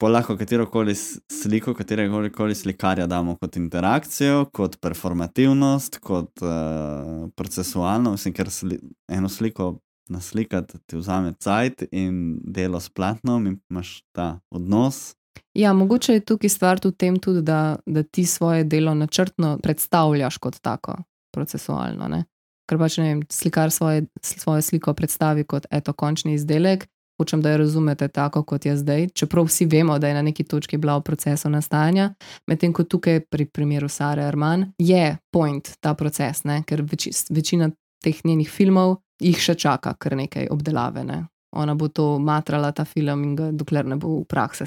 po lahko katero koli sliko, katerega koli slikarja damo kot interakcijo, kot performativnost, kot uh, procesualno. Mislim, ker sli, eno sliko naslikati ti vzame cajt in delo s platnom in imaš ta odnos. Ja, mogoče je tukaj stvar tudi v tem, tudi, da, da ti svoje delo načrtno predstavljaš kot tako, procesualno. Ne? Ker pač ne vem, slikar svoje, svojo sliko predstavi kot eto, končni izdelek, hočem, da jo razumete tako, kot je zdaj, čeprav vsi vemo, da je na neki točki bila v procesu nastajanja, medtem ko tukaj pri primeru Sare Arman je point ta proces, ne? ker veči, večina teh njenih filmov jih še čaka kar nekaj obdelave. Ne? Ona bo to matrala, ta film, in ga, dokler ne bo v prakse?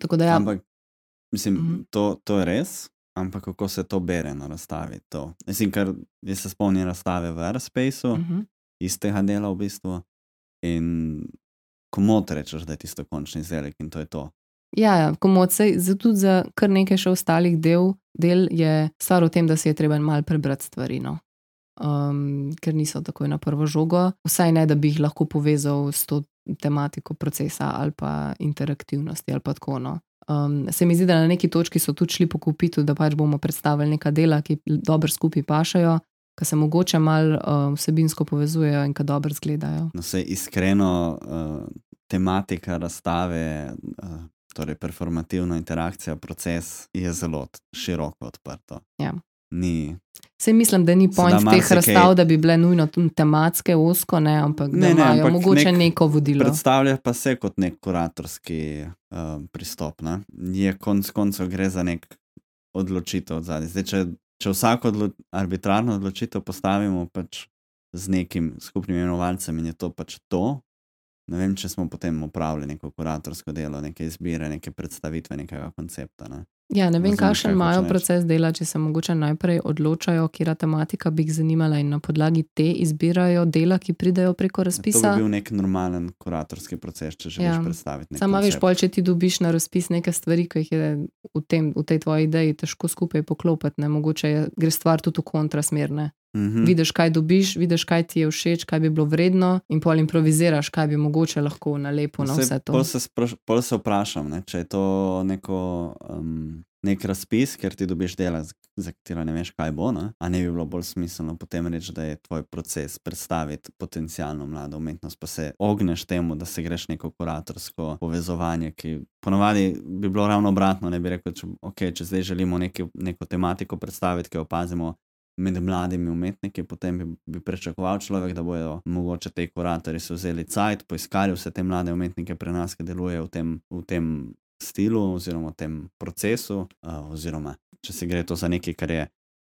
Tako da ja, Ampak, mislim, Mhm. to, to je res. Ampak kako se to bere na razstavi? To. Mislim, ker jaz se spomnim razstave v Airspaceu, uh -huh. mhm. istega dela v bistvu. In komot rečeš, da je tisto končni izdelek in to je to. Ja, ja komod se, za tudi za kar nekaj še ostalih del, del je stvar v tem, da si je treba malo prebrati stvari. No. Um, ker niso takoj na prvo žogo, vsaj ne, da bi jih lahko povezal s to tematiko procesa ali pa interaktivnosti ali pa tako. No. Um, se mi zdi, da na neki točki so tudi šli po kupitu, da pač bomo predstavili neka dela, ki dobro skupaj pašajo, ki se mogoče malo uh, vsebinsko povezujejo in ki dobro izgledajo. No, se iskreno, uh, tematika razstave, uh, torej performativna interakcija, proces je zelo široko odprto. Ja. Ni. Sej mislim, da ni Se da point teh razstav, da bi bile nujno tematske, osko, ne, ampak Ne, da ne, imajo ampak mogoče nek- neko vodilo. Predstavlja pa se kot nek kuratorski uh, pristop. Ne? Je konec koncev gre za nek odločitev zadnji. Zdaj, če, če vsako odlo arbitrarno odločitev postavimo pač z nekim skupnim imenovalcem in je to pač to, ne vem, če smo potem upravili neko kuratorsko delo, neke izbire, neke predstavitve nekega koncepta. Ne? Ja, ne vem, kakšen imajo proces dela, če se mogoče najprej odločajo, kera tematika bi jih zanimala in na podlagi te izbirajo dela, ki pridejo preko To razpisa. bi bil nek normalen kuratorski proces, če želiš Ja. ja. predstaviti nekaj. Sama veš, pol, če ti dobiš na razpis neke stvari, ki jih je v, tem, v tej tvoji ideji težko skupaj poklopiti, ne mogoče je, gre stvar tudi v kontrasmerne. Mhm. vidiš, kaj dobiš, vidiš, kaj ti je všeč, kaj bi bilo vredno, in pol improviziraš, kaj bi mogoče lahko nalepo na vse to. Pol se, spraš, pol se vprašam, ne, če je to neko, um, nek razpis, ker ti dobiš dela, za katero ne veš, kaj bo. Ne? A ne bi bilo bolj smiselno potem reči, da je tvoj proces predstaviti potencijalno mlado umetnost, pa se ogneš temu, da se greš neko kuratorsko povezovanje, ki ponovadi bi bilo ravno obratno. Ne bi rekel, če, okay, če zdaj želimo neki, neko tematiko predstaviti, ki jo opazimo. Med mladimi umetniki, potem bi, bi pričakoval človek, da bodo mogoče te kuratorji se vzeli cajt, poiskali vse te mlade umetnike pri nas, ki delujejo v tem, v tem stilu oziroma v tem procesu. Uh, oziroma, če se gre to za nekaj, kar je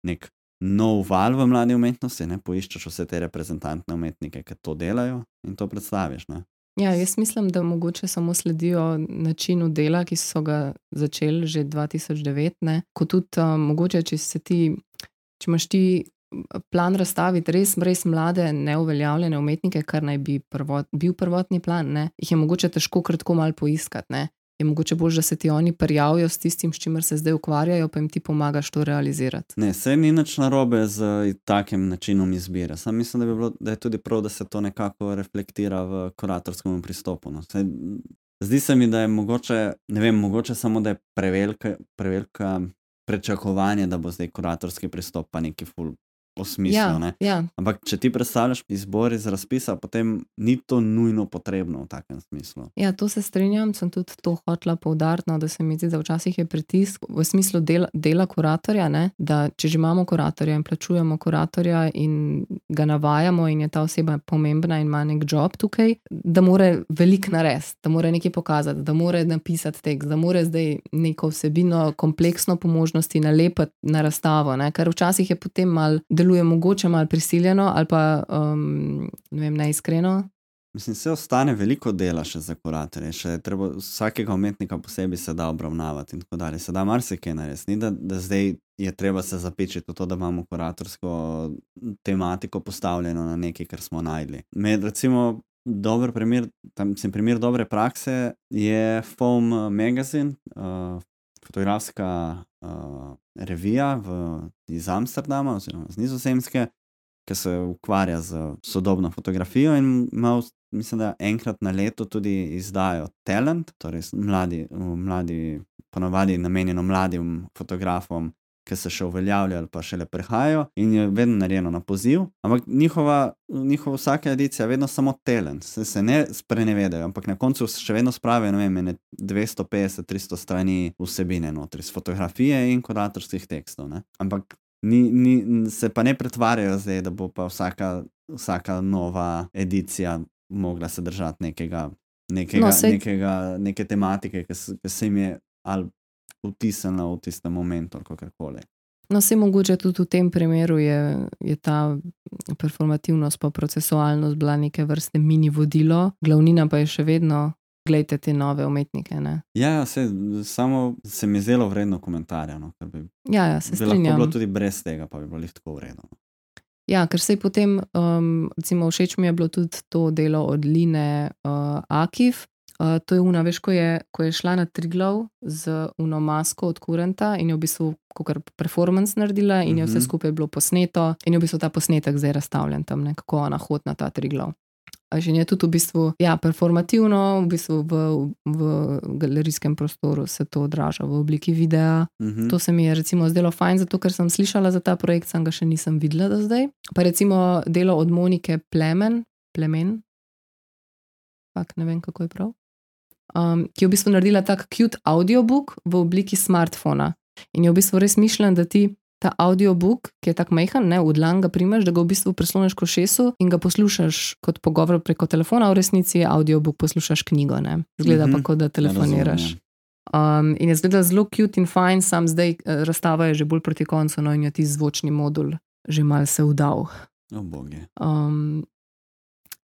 nek nov val v mladi umetnosti, ne poiščeš vse te reprezentantne umetnike, ki to delajo in to predstaviš. Ne? Ja, jaz mislim, da mogoče samo sledijo načinu dela, ki so ga začeli že 2009. Ne? Kot tudi uh, mogoče, če se ti, če imaš ti plan razstaviti res, res mlade, neuveljavljene umetnike, kar naj bi prvot, bil prvotni plan, ne? jih je mogoče težko kratko malo poiskati. Ne? Je mogoče bolj, da se ti oni prijavijo s tistim, s čimer se zdaj ukvarjajo, pa jim ti pomagaš to realizirati. Ne, vse ni nič narobe z eh, takim načinom izbire. Sam mislim, da, bi bilo, da je tudi prav, da se to nekako reflektira v kuratorskem pristopu. No. Saj, zdi se mi, da je mogoče, ne vem, mogoče samo, da je prevelika, prevelika pričakovanje, da bo zdaj kuratorski pristop pa neki ful osmislil. Ja, ne. ja, Ampak, če ti predstavljaš izbor iz razpisa, potem ni to nujno potrebno v takem smislu. Ja, to se strinjam, sem tudi to hotela poudariti, no, da se mi zdi, da včasih je pritisk v smislu dela, dela kuratorja, ne, da če že imamo kuratorja in plačujemo kuratorja in ga navajamo in je ta oseba pomembna in ima nek job tukaj, da mora veliko narediti, da mora nekaj pokazati, da mora napisati tekst, da mora zdaj neko vsebino kompleksno po možnosti nalepiti na razstavo, ne, ker včasih je potem mal, deluje mogoče malo prisiljeno ali pa um, ne vem, neiskreno. Mislim, se ostane veliko dela še za kuratorje, še treba vsakega umetnika posebej se da obravnavati in tako dalje. Se da marsikaj narediti, ni da, da zdaj je treba se zapečiti v to, da imamo kuratorsko tematiko postavljeno na nekaj, kar smo najdli. Med recimo dober primer, tam sem primer dobre prakse, je Foam Magazine, uh, fotografska uh, revija v, iz Amsterdama oziroma iz Nizozemske, ki se ukvarja z sodobno fotografijo in ima, mislim, da enkrat na leto tudi izdajo Talent, torej mladi, mladi ponovadi namenjeno mladim fotografom, ki se še uveljavljajo ali pa šele prihajajo, in je vedno narejeno na poziv. Ampak njihova, njihova vsaka edicija je vedno samo talent, se, se ne sprenevedajo, ampak na koncu še vedno spravijo, ne vem, ene 250-300 strani vsebine notri, z fotografije in kuratorskih tekstov. Ne? Ampak ni, ni, se pa ne pretvarjajo zdaj, da bo pa vsaka, vsaka nova edicija mogla se držati nekega. Nekega, No, saj- nekega, neke tematike, ki se, ki se jim je ali vtisnila v tistem momentu, ali kako koli. No, vse mogoče tudi v tem primeru je, je ta performativnost pa procesualnost bila neke vrste mini vodilo, glavnina pa je še vedno, gledajte te nove umetnike. Ne? Ja, ja se, samo se mi je zelo vredno komentarja. No, bi, Ja, ja, se bi lahko strinjam. bilo tudi brez tega, pa bi bilo tako vredno. Ja, ker se je potem, um, recimo, všeč mi je bilo tudi to delo od Line uh, Akiv. Uh, to je una, veš, ko je, ko je šla na Triglav z uno masko od Kurenta in je v bistvu kot performance naredila, in je vse Mhm. skupaj bilo posneto, in je v bistvu ta posnetek zdaj razstavljen tam, ne, kako ona hod na ta Triglav. Že je tudi v bistvu ja, performativno, v bistvu v, v galerijskem prostoru se to odraža v obliki videa. Mhm. To se mi je recimo zdelo fajn, zato ker sem slišala za ta projekt, sem ga še nisem videla do zdaj. Pa recimo delo od Monike Plemen, Plemen, Fak, ne vem kako je prav, um, ki je v bistvu naredila tak cute audiobook v obliki smartfona. In je v bistvu res mišljen, da ti ta audiobook, ki je tako majhen, ne, v dlan ga primeš, da ga v bistvu prisloniš k šesu in ga poslušaš kot pogovor preko telefona, v resnici je audiobook, poslušaš knjigo, ne. Zgleda Mhm. pa kot da telefoniraš. razumem, Um, in je zgleda zelo cute in fajn, sam zdaj eh, razstava je že bolj proti koncu, no in je ti zvočni modul že mal se vdal. O boge. Um,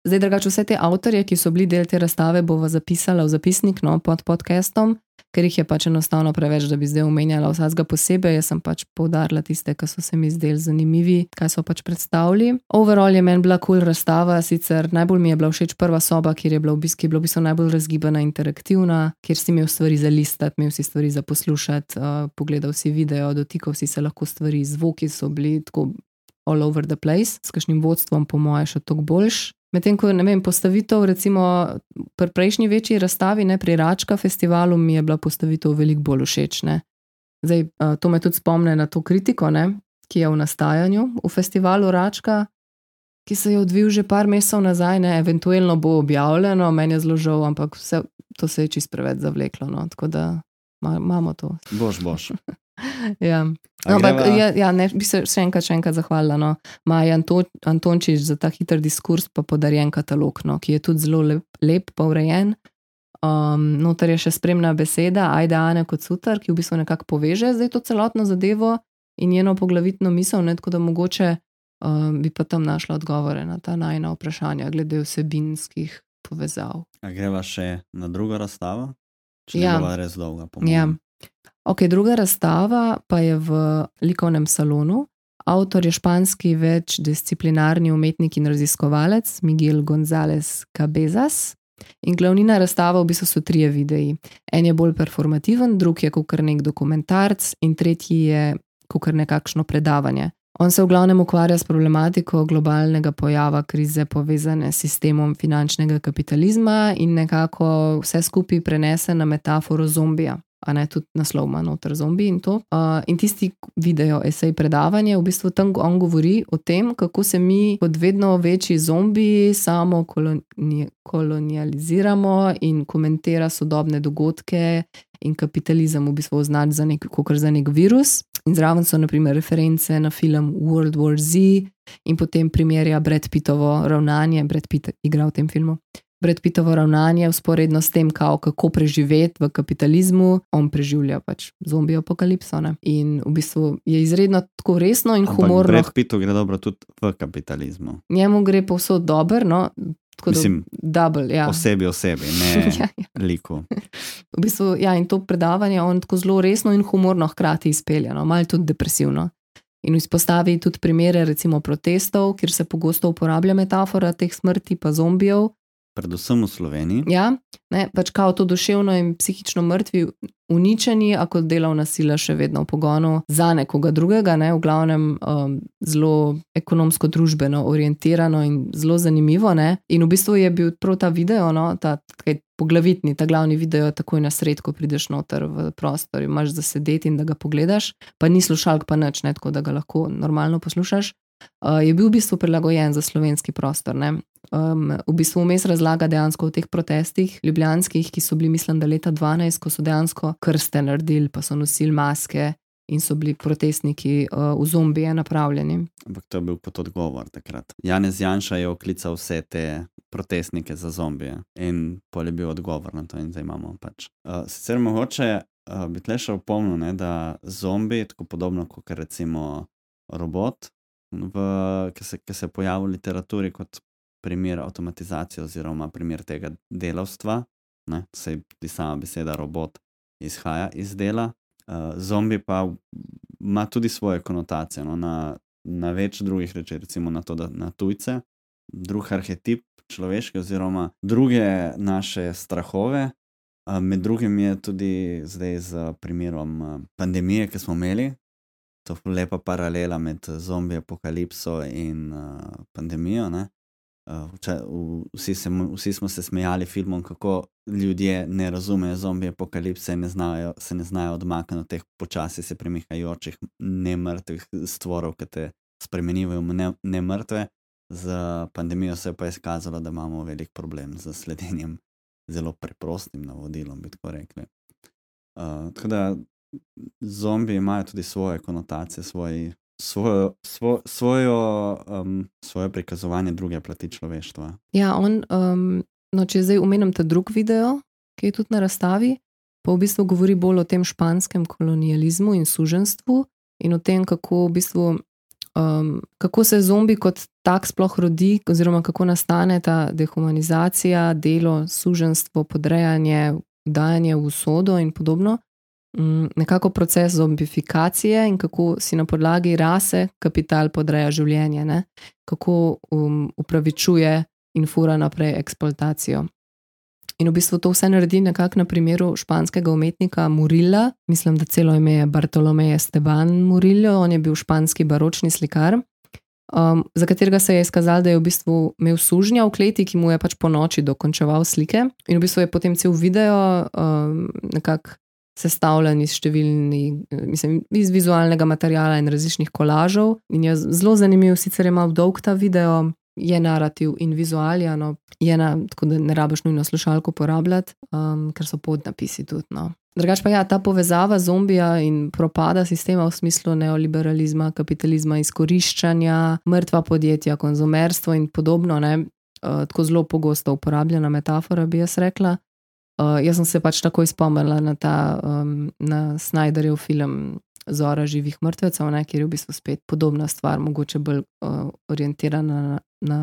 zdaj, drugače, vse te avtorje, ki so bili del te razstave, bova zapisala v zapisnik no, pod podcastom, ker jih je pač enostavno preveč, da bi zdaj omenjala vsakega posebej. Jaz sem pač poudarila tiste, ki so se mi zdeli zanimivi, kaj so pač predstavili. Overall je meni bila kul cool razstava, sicer najbolj mi je bila všeč prva soba, kjer je bila v bistvu, bila v bistvu najbolj razgibana, interaktivna, kjer si imel stvari za listati, imel si stvari za poslušati, uh, pogledal si video, dotikal si se lahko stvari, zvoki so bili tako all over the place, s kakšnim vodstvom, po mojem, še toliko boljš. Medtem ko vem, postavitev, recimo pri prejšnji večji razstavi, ne pri Račka festivalu, mi je bila postavitev veliko bolj všeč. Ne. Zdaj, uh, to me tudi spomne na to kritiko, ne, ki je v nastajanju v festivalu Račka, ki se je odvil že par mesecev nazaj, ne, eventualno bo objavljeno, meni je zelo žal, ampak vse, to se je čist preveč zavleklo. No, tako da ma, imamo to. Boš, boš. [LAUGHS] ja. No, ampak, ja, ja, ne, bi se še enkrat, še enkrat zahvalila no. Maja Anto, Antončič za ta hiter diskurs, pa podarjen katalog, no, ki je tudi zelo lep, lep pa urejen. Um, noter je še spremna beseda, ajde Ane kot sutar, ki v bistvu nekako poveže zdaj to celotno zadevo in njeno poglavitno misel, ne, tako da mogoče um, bi pa tam našla odgovore na ta najna vprašanja glede vsebinskih povezav. A greva še na drugo razstavo? Če Ja. ja. je res dolga, po Ja. Ok, druga razstava pa je v likovnem salonu. Avtor je španski večdisciplinarni umetnik in raziskovalec Miguel González Cabezas. In glavnina razstave v bistvu so trije videi. En je bolj performativen, drug je kot nek dokumentarc, in tretji je kot nekakšno predavanje. On se v glavnem ukvarja s problematiko globalnega pojava krize povezane s sistemom finančnega kapitalizma in nekako vse skupaj prenese na metaforo zombija. A ne tudi naslov ima noter zombi in to. Uh, in tisti video, esej predavanje, v bistvu tam on govori o tem, kako se mi kot vedno večji zombi samo koloni kolonializiramo in komentira sodobne dogodke in kapitalizem v bistvu označ za nek, kot za nek virus. In zraven so naprimer reference na film World War Z in potem primerja Brad Pittovo ravnanje, Brad Pitt igra v tem filmu. Brad Pittovo ravnanje usporedno s tem, kao, kako preživeti v kapitalizmu, on preživlja pač zombi apokalipso. Ne? In v bistvu je izredno tako resno in Ampak humorno. Brad Pittu gre dobro tudi v kapitalizmu. Njemu gre povsod dobro, no, tako Mislim, da double. Ja. Osebi osebi, ne [LAUGHS] ja, ja. liku. V bistvu, ja, in to predavanje on tako zelo resno in humorno hkrati izpelje, no, malo tudi depresivno. In izpostavi tudi primere, recimo protestov, kjer se pogosto uporablja metafora teh smrti, pa zombijev. Predvsem v Sloveniji. Ja, ne, pač kao to duševno in psihično mrtvi, uničeni, a kot delovna sila še vedno v pogonu za nekoga drugega, ne, v glavnem um, zelo ekonomsko-družbeno orientirano in zelo zanimivo. Ne. In v bistvu je bil prav ta video, no, ta kaj, poglavitni, ta glavni video, takoj na sred, ko prideš noter v prostor, imaš za sedeti in da ga pogledaš, pa ni slušalk, pa nič, ne, tako da ga lahko normalno poslušaš. Uh, je bil v bistvu prilagojen za slovenski prostor. Ne. Um, v bistvu vmes razlaga dejansko o teh protestih, ljubljanskih, ki so bili, mislim, da leta 12, ko so dejansko krste naredili, pa so nosili maske in so bili protestniki uh, v zombije napravljeni. Ampak to je bil kot odgovor takrat. Janez Janša je oklical vse te protestnike za zombije in pol je bil odgovor na to, in zdaj imamo pač. Uh, sicer mogoče uh, bi tle še opomnil, ne, da zombi, tako podobno kot recimo robot, v, ki, se, ki se je pojavil v literaturi kot primer avtomatizacije oziroma primer tega delavstva, ne, sej tudi sama beseda robot izhaja iz dela. Uh, zombi pa ima tudi svoje konotacije no, na, na več drugih reči, recimo na to, da na tujce, drug arhetip človeške oziroma druge naše strahove. Uh, med drugim je tudi zdaj z primerom uh, pandemije, ki smo imeli. To lepa paralela med zombi apokalipso in uh, pandemijo. ne. Vča- v- vsi, se, vsi smo se smejali filmom, kako ljudje ne razumejo zombi apokalipse in ne znajo, se ne znajo odmakniti od teh počasi se premikajočih nemrtvih stvorov, ki te spremenijo v ne, nemrtve. Z pandemijo se je pa izkazalo, da imamo velik problem z sledenjem zelo preprostim navodilom, bi tako rekli. Uh, tako da zombi imajo tudi svoje konotacije, svoj, svojo, svo, svojo, um, svoje prikazovanje druge plati človeštva. Ja, on, um, no, če zdaj omenim ta drug video, ki je tudi na razstavi, pa v bistvu govori bolj o tem španskem kolonializmu in suženstvu in o tem, kako, v bistvu, um, kako se zombi kot tak sploh rodi, oziroma kako nastane ta dehumanizacija, delo, suženstvo, podrejanje, dajanje v usodo in podobno. Mm, Nekako proces zombifikacije in kako si na podlagi rase kapital podreja življenje, ne? kako um, upravičuje in fura naprej eksploatacijo. In v bistvu to vse naredi nekako na primeru španskega umetnika Murilla, mislim, da celo ime je Bartolomej Esteban Murillo, on je bil španski baročni slikar. um, za katerega se je izkazalo, da je v bistvu imel sužnja v kleti, ki mu je pač po noči dokončeval slike. In v bistvu je potem cel video um, nekako sestavljen iz številnih, mislim, iz vizualnega materiala in različnih kolažov. In je zelo zanimiv, sicer je malo dolg ta video. Je narativ in vizualno, je na, tako da ne rabiš nujno slušalko uporabljati, um, ker so podnapisi tudi. No. Drugač pa ja, ta povezava zombija in propada sistema v smislu neoliberalizma, kapitalizma, izkoriščanja, mrtva podjetja, konzumerstvo in podobno, ne, uh, tako zelo pogosto uporabljena metafora, bi jaz rekla. Uh, jaz sem se pač takoj spomnila na ta um, na Snyderjev film Zora živih mrtvecev, ne, kjer je v bistvu spet podobna stvar, mogoče bolj uh, orientirana na, na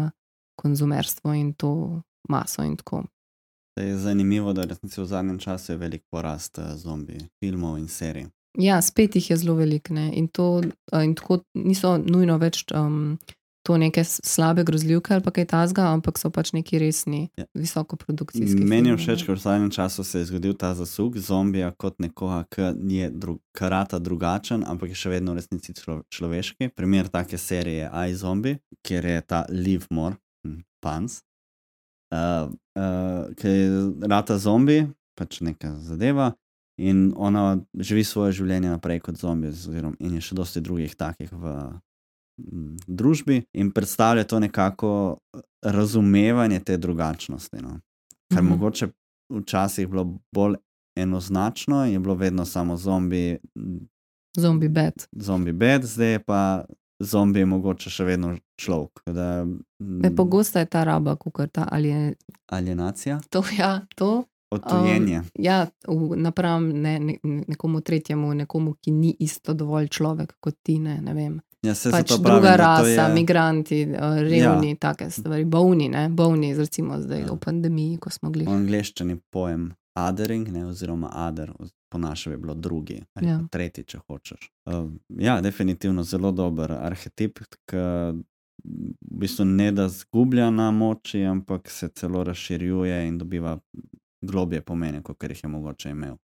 konzumerstvo in to maso in tako. Je zanimivo, da resnici v zadnjem času je velik porast zombi filmov in serij. Ja, spet jih je zelo veliko in to in tako niso nujno več um, to neke slabe grozljivke ali kaj tasga, ampak so pač neki resni, ja. visoko produkcijski. Meni je všeč, ker v zadnjem času se je zgodil ta zasuk zombija kot nekoga, ki je dru karata drugačen, ampak je še vedno v resnici člo človeški. Primer take serije je iZombie, kjer je ta Liv More, hm, Pans, uh, uh, ki je rata zombi, pač neka zadeva. In ona živi svoje življenje naprej kot zombi, in je še dosti drugih takih v družbi in predstavlja to nekako razumevanje te drugačnosti. No. Kar mhm. mogoče včasih bilo bolj enoznačno, je bilo vedno samo zombi. Zombi bed. Zombi bed, zdaj pa zombi je mogoče še vedno človek. Da, Pogosto je ta raba, kot ta alien... alienacija. To, ja, to. Odtujenje. Um, ja, napram ne, ne, nekomu tretjemu, nekomu, ki ni isto dovolj človek kot ti. Ne, ne vem. Ja, pač druga pravim, rasa, je... migranti, eh, revni, ja. take stvari, bolni, ne? bolni, recimo zdaj ja. v pandemiji, ko smo gledali. V angleščini pojem othering, ne, oziroma other, po našem je bilo drugi, ali ja. tretji, če hočeš. Uh, ja, definitivno zelo dober arhetip, ki v bistvu ne da zgublja na moči, ampak se celo razširjuje in dobiva globje pomene, kot jih je mogoče imel.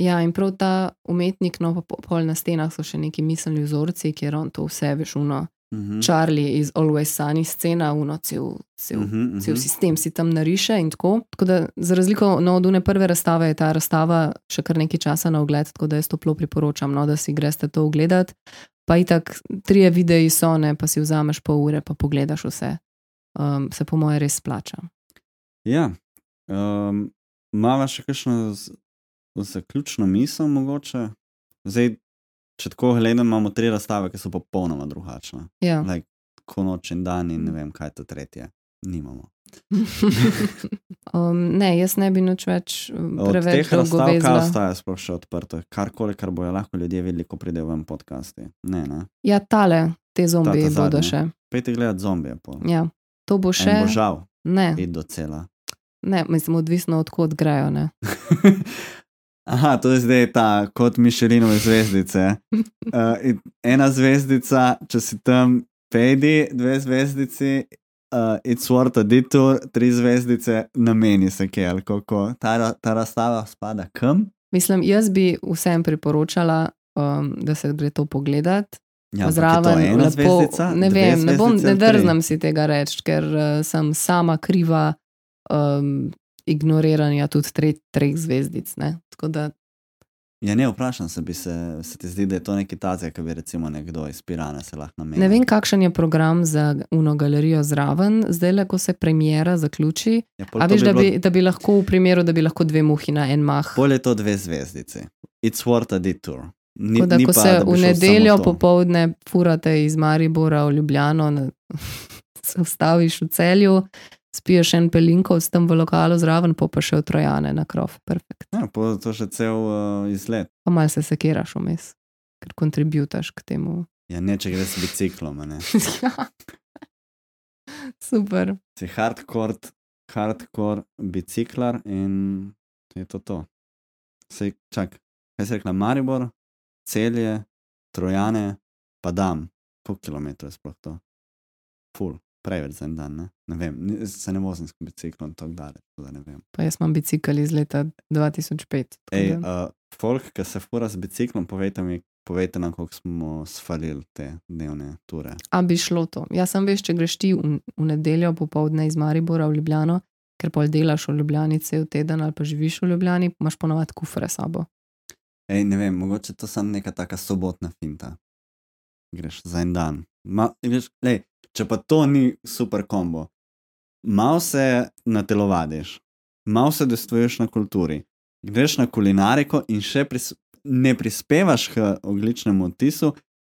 Ja, in prav ta umetnik, no pa pol na stenah so še neki miselni vzorci, kjer on to vse veš, uno. Uh -huh. Charlie iz Always Sunny scena, uno, cel, cel, uh -huh, uh -huh. cel sistem si tam nariše in tako. tako da, za razliko no, od une prve razstave je ta razstava še kar nekaj časa na ogled, tako da jaz toplo priporočam, no, da si greste to ogledati. Pa i tak, trije videi so, ne, pa si vzameš pol ure, pa pogledaš vse. Um, se po moje res splača. Ja, um, mava še kakšno zaključno misel, mogoče. Zdaj, če tako gledam, imamo tri razstave, ki so popolnoma drugačne. Ja. Like, ko noč in dan, in ne vem, kaj je to tretje. Nimamo. [LAUGHS] um, ne, jaz ne bi noč več um, preveč dolgo vedel. Kaj ostaja sploh še odprto? Karkoli, kar bojo lahko ljudje videli, ko pridejo v podcasti. Ne, ne. Ja, tale, te zombije ta, bodo še. Pejte gledati zombije. Po. Ja, to bo še. Bo žal. Ne. Ne, mislim, odvisno odkot grejo. [LAUGHS] Aha, to je zdaj ta kot Mišelinove zvezdice. [LAUGHS] Uh, ena zvezdica, če si tam, pejdi, dve zvezdici, uh, it's worth a detour, tri zvezdice, nameni se kje, kako ta, ta razstava spada kam. Mislim, jaz bi vsem priporočala, um, da se gre to pogledati. Ja, Zraven, ena lepo, zvezdica, ne vem, ne, bom, ne drznam si tega reči, ker uh, sem sama kriva. Um, ignoriranja tudi tre, treh zvezdic. Ne? Da... Ja, ne vprašam se, se, se ti zdi, da je to nekaj tazga, ki bi recimo nekdo iz Pirana se lahko namenil. Ne vem, kakšen je program za Uno galerijo zraven, zdaj le, ko se premjera zaključi. Ja, A veš, bi da, bilo... bi, da bi lahko v primeru, da bi lahko dve muhi na en mah. Bolje to dve zvezdice. It's worth a detour. Ni, da, ni ko pa, se v nedeljo popovdne furate iz Maribora v Ljubljano, [LAUGHS] se vstaviš v celju spiješ en pelinkov s tem v lokalu zraven, pa pa še otrojane na krov. Ja, to še cel uh, izlet. Pa mal se sekiraš vmes, ker kontributaš k temu. Ja, ne, če greš s biciklom. [LAUGHS] ja. Super. Si hardcore, hardcore biciklar in je to to. Sej, čak, kaj si rekla, Maribor, celje, trojane, pa dam. Koliko kilometrov je sploh to? Ful preveč za en dan. Ne? Ne vem, se ne vozim s biciklom tako daleč. Pa jaz imam bicikl iz leta 2005. Ej, uh, folk, ki se fura z biciklom, povejte mi, povejte nam, koliko smo svalili te dnevne ture. A bi šlo to. Jaz sem veš, če greš ti v, v nedeljo popovdne iz Maribora v Ljubljano, ker pol delaš v Ljubljani cel teden ali pa živiš v Ljubljani, imaš ponovadi kufre s sabo. Ej, ne vem, mogoče to sem neka taka sobotna finta. Greš za en dan. Ma, veš, lej, če pa to ni super kombo, malo se natelovadiš, malo se destuješ na kulturi, greš na kulinariko in še pris, ne prispevaš k ogličnemu odtisu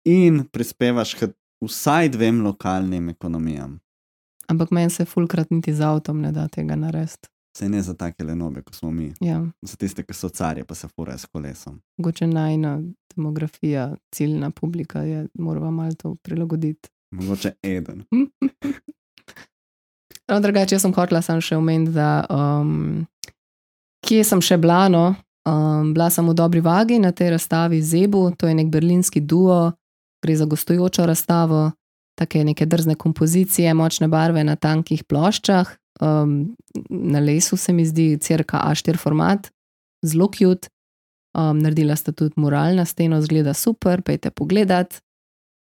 in prispevaš k vsaj dvem lokalnim ekonomijam. Ampak meni se fulkrat niti z avtom ne da tega narediti. Se ne za take lenobe, kot smo mi, Ja, za tiste, ki so carje, pa se furajo s kolesom. mogoče najna demografija, ciljna publika je, moramo malo to prilagoditi. Mogoče eden. [LAUGHS] No, drugače, jaz sem hotela sem še omeniti, da um, kje sem še bila. No? Um, bila sem v dobri vagi na tej razstavi Zebu, to je nek berlinski duo, gre za gostujočo razstavo, take neke drzne kompozicije, močne barve na tankih ploščah. Um, na lesu se mi zdi, crka A4 format, zelo cute. Um, naredila sta tudi mural na steno, zgleda super, pejte pogledat.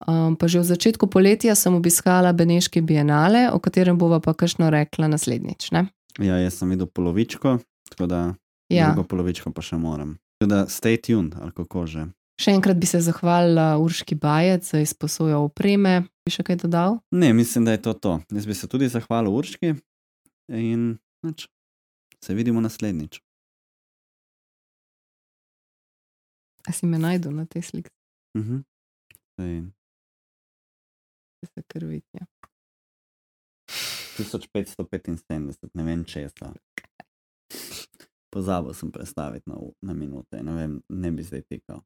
Um, pa že v začetku poletja sem obiskala Beneški bienale, o katerem bova pa kakšno rekla naslednjič. Ne? Ja, jaz sem videl polovičko, tako da Ja. drugo polovičko pa še moram. Tako da stay tuned, ali kako že. Še enkrat bi se zahvalila Urški Bajec za izposojo opreme. Bi še kaj dodal? Ne, mislim, da je to to. Jaz bi se tudi zahvalil Urški in nič. Se vidimo naslednjič. A si me najdu na tej sliki, Mhm. Sej, da se krvitja. 1575, ne vem česa. Pozabil sem predstaviti na, na minute, ne, vem, ne bi zdaj tekal.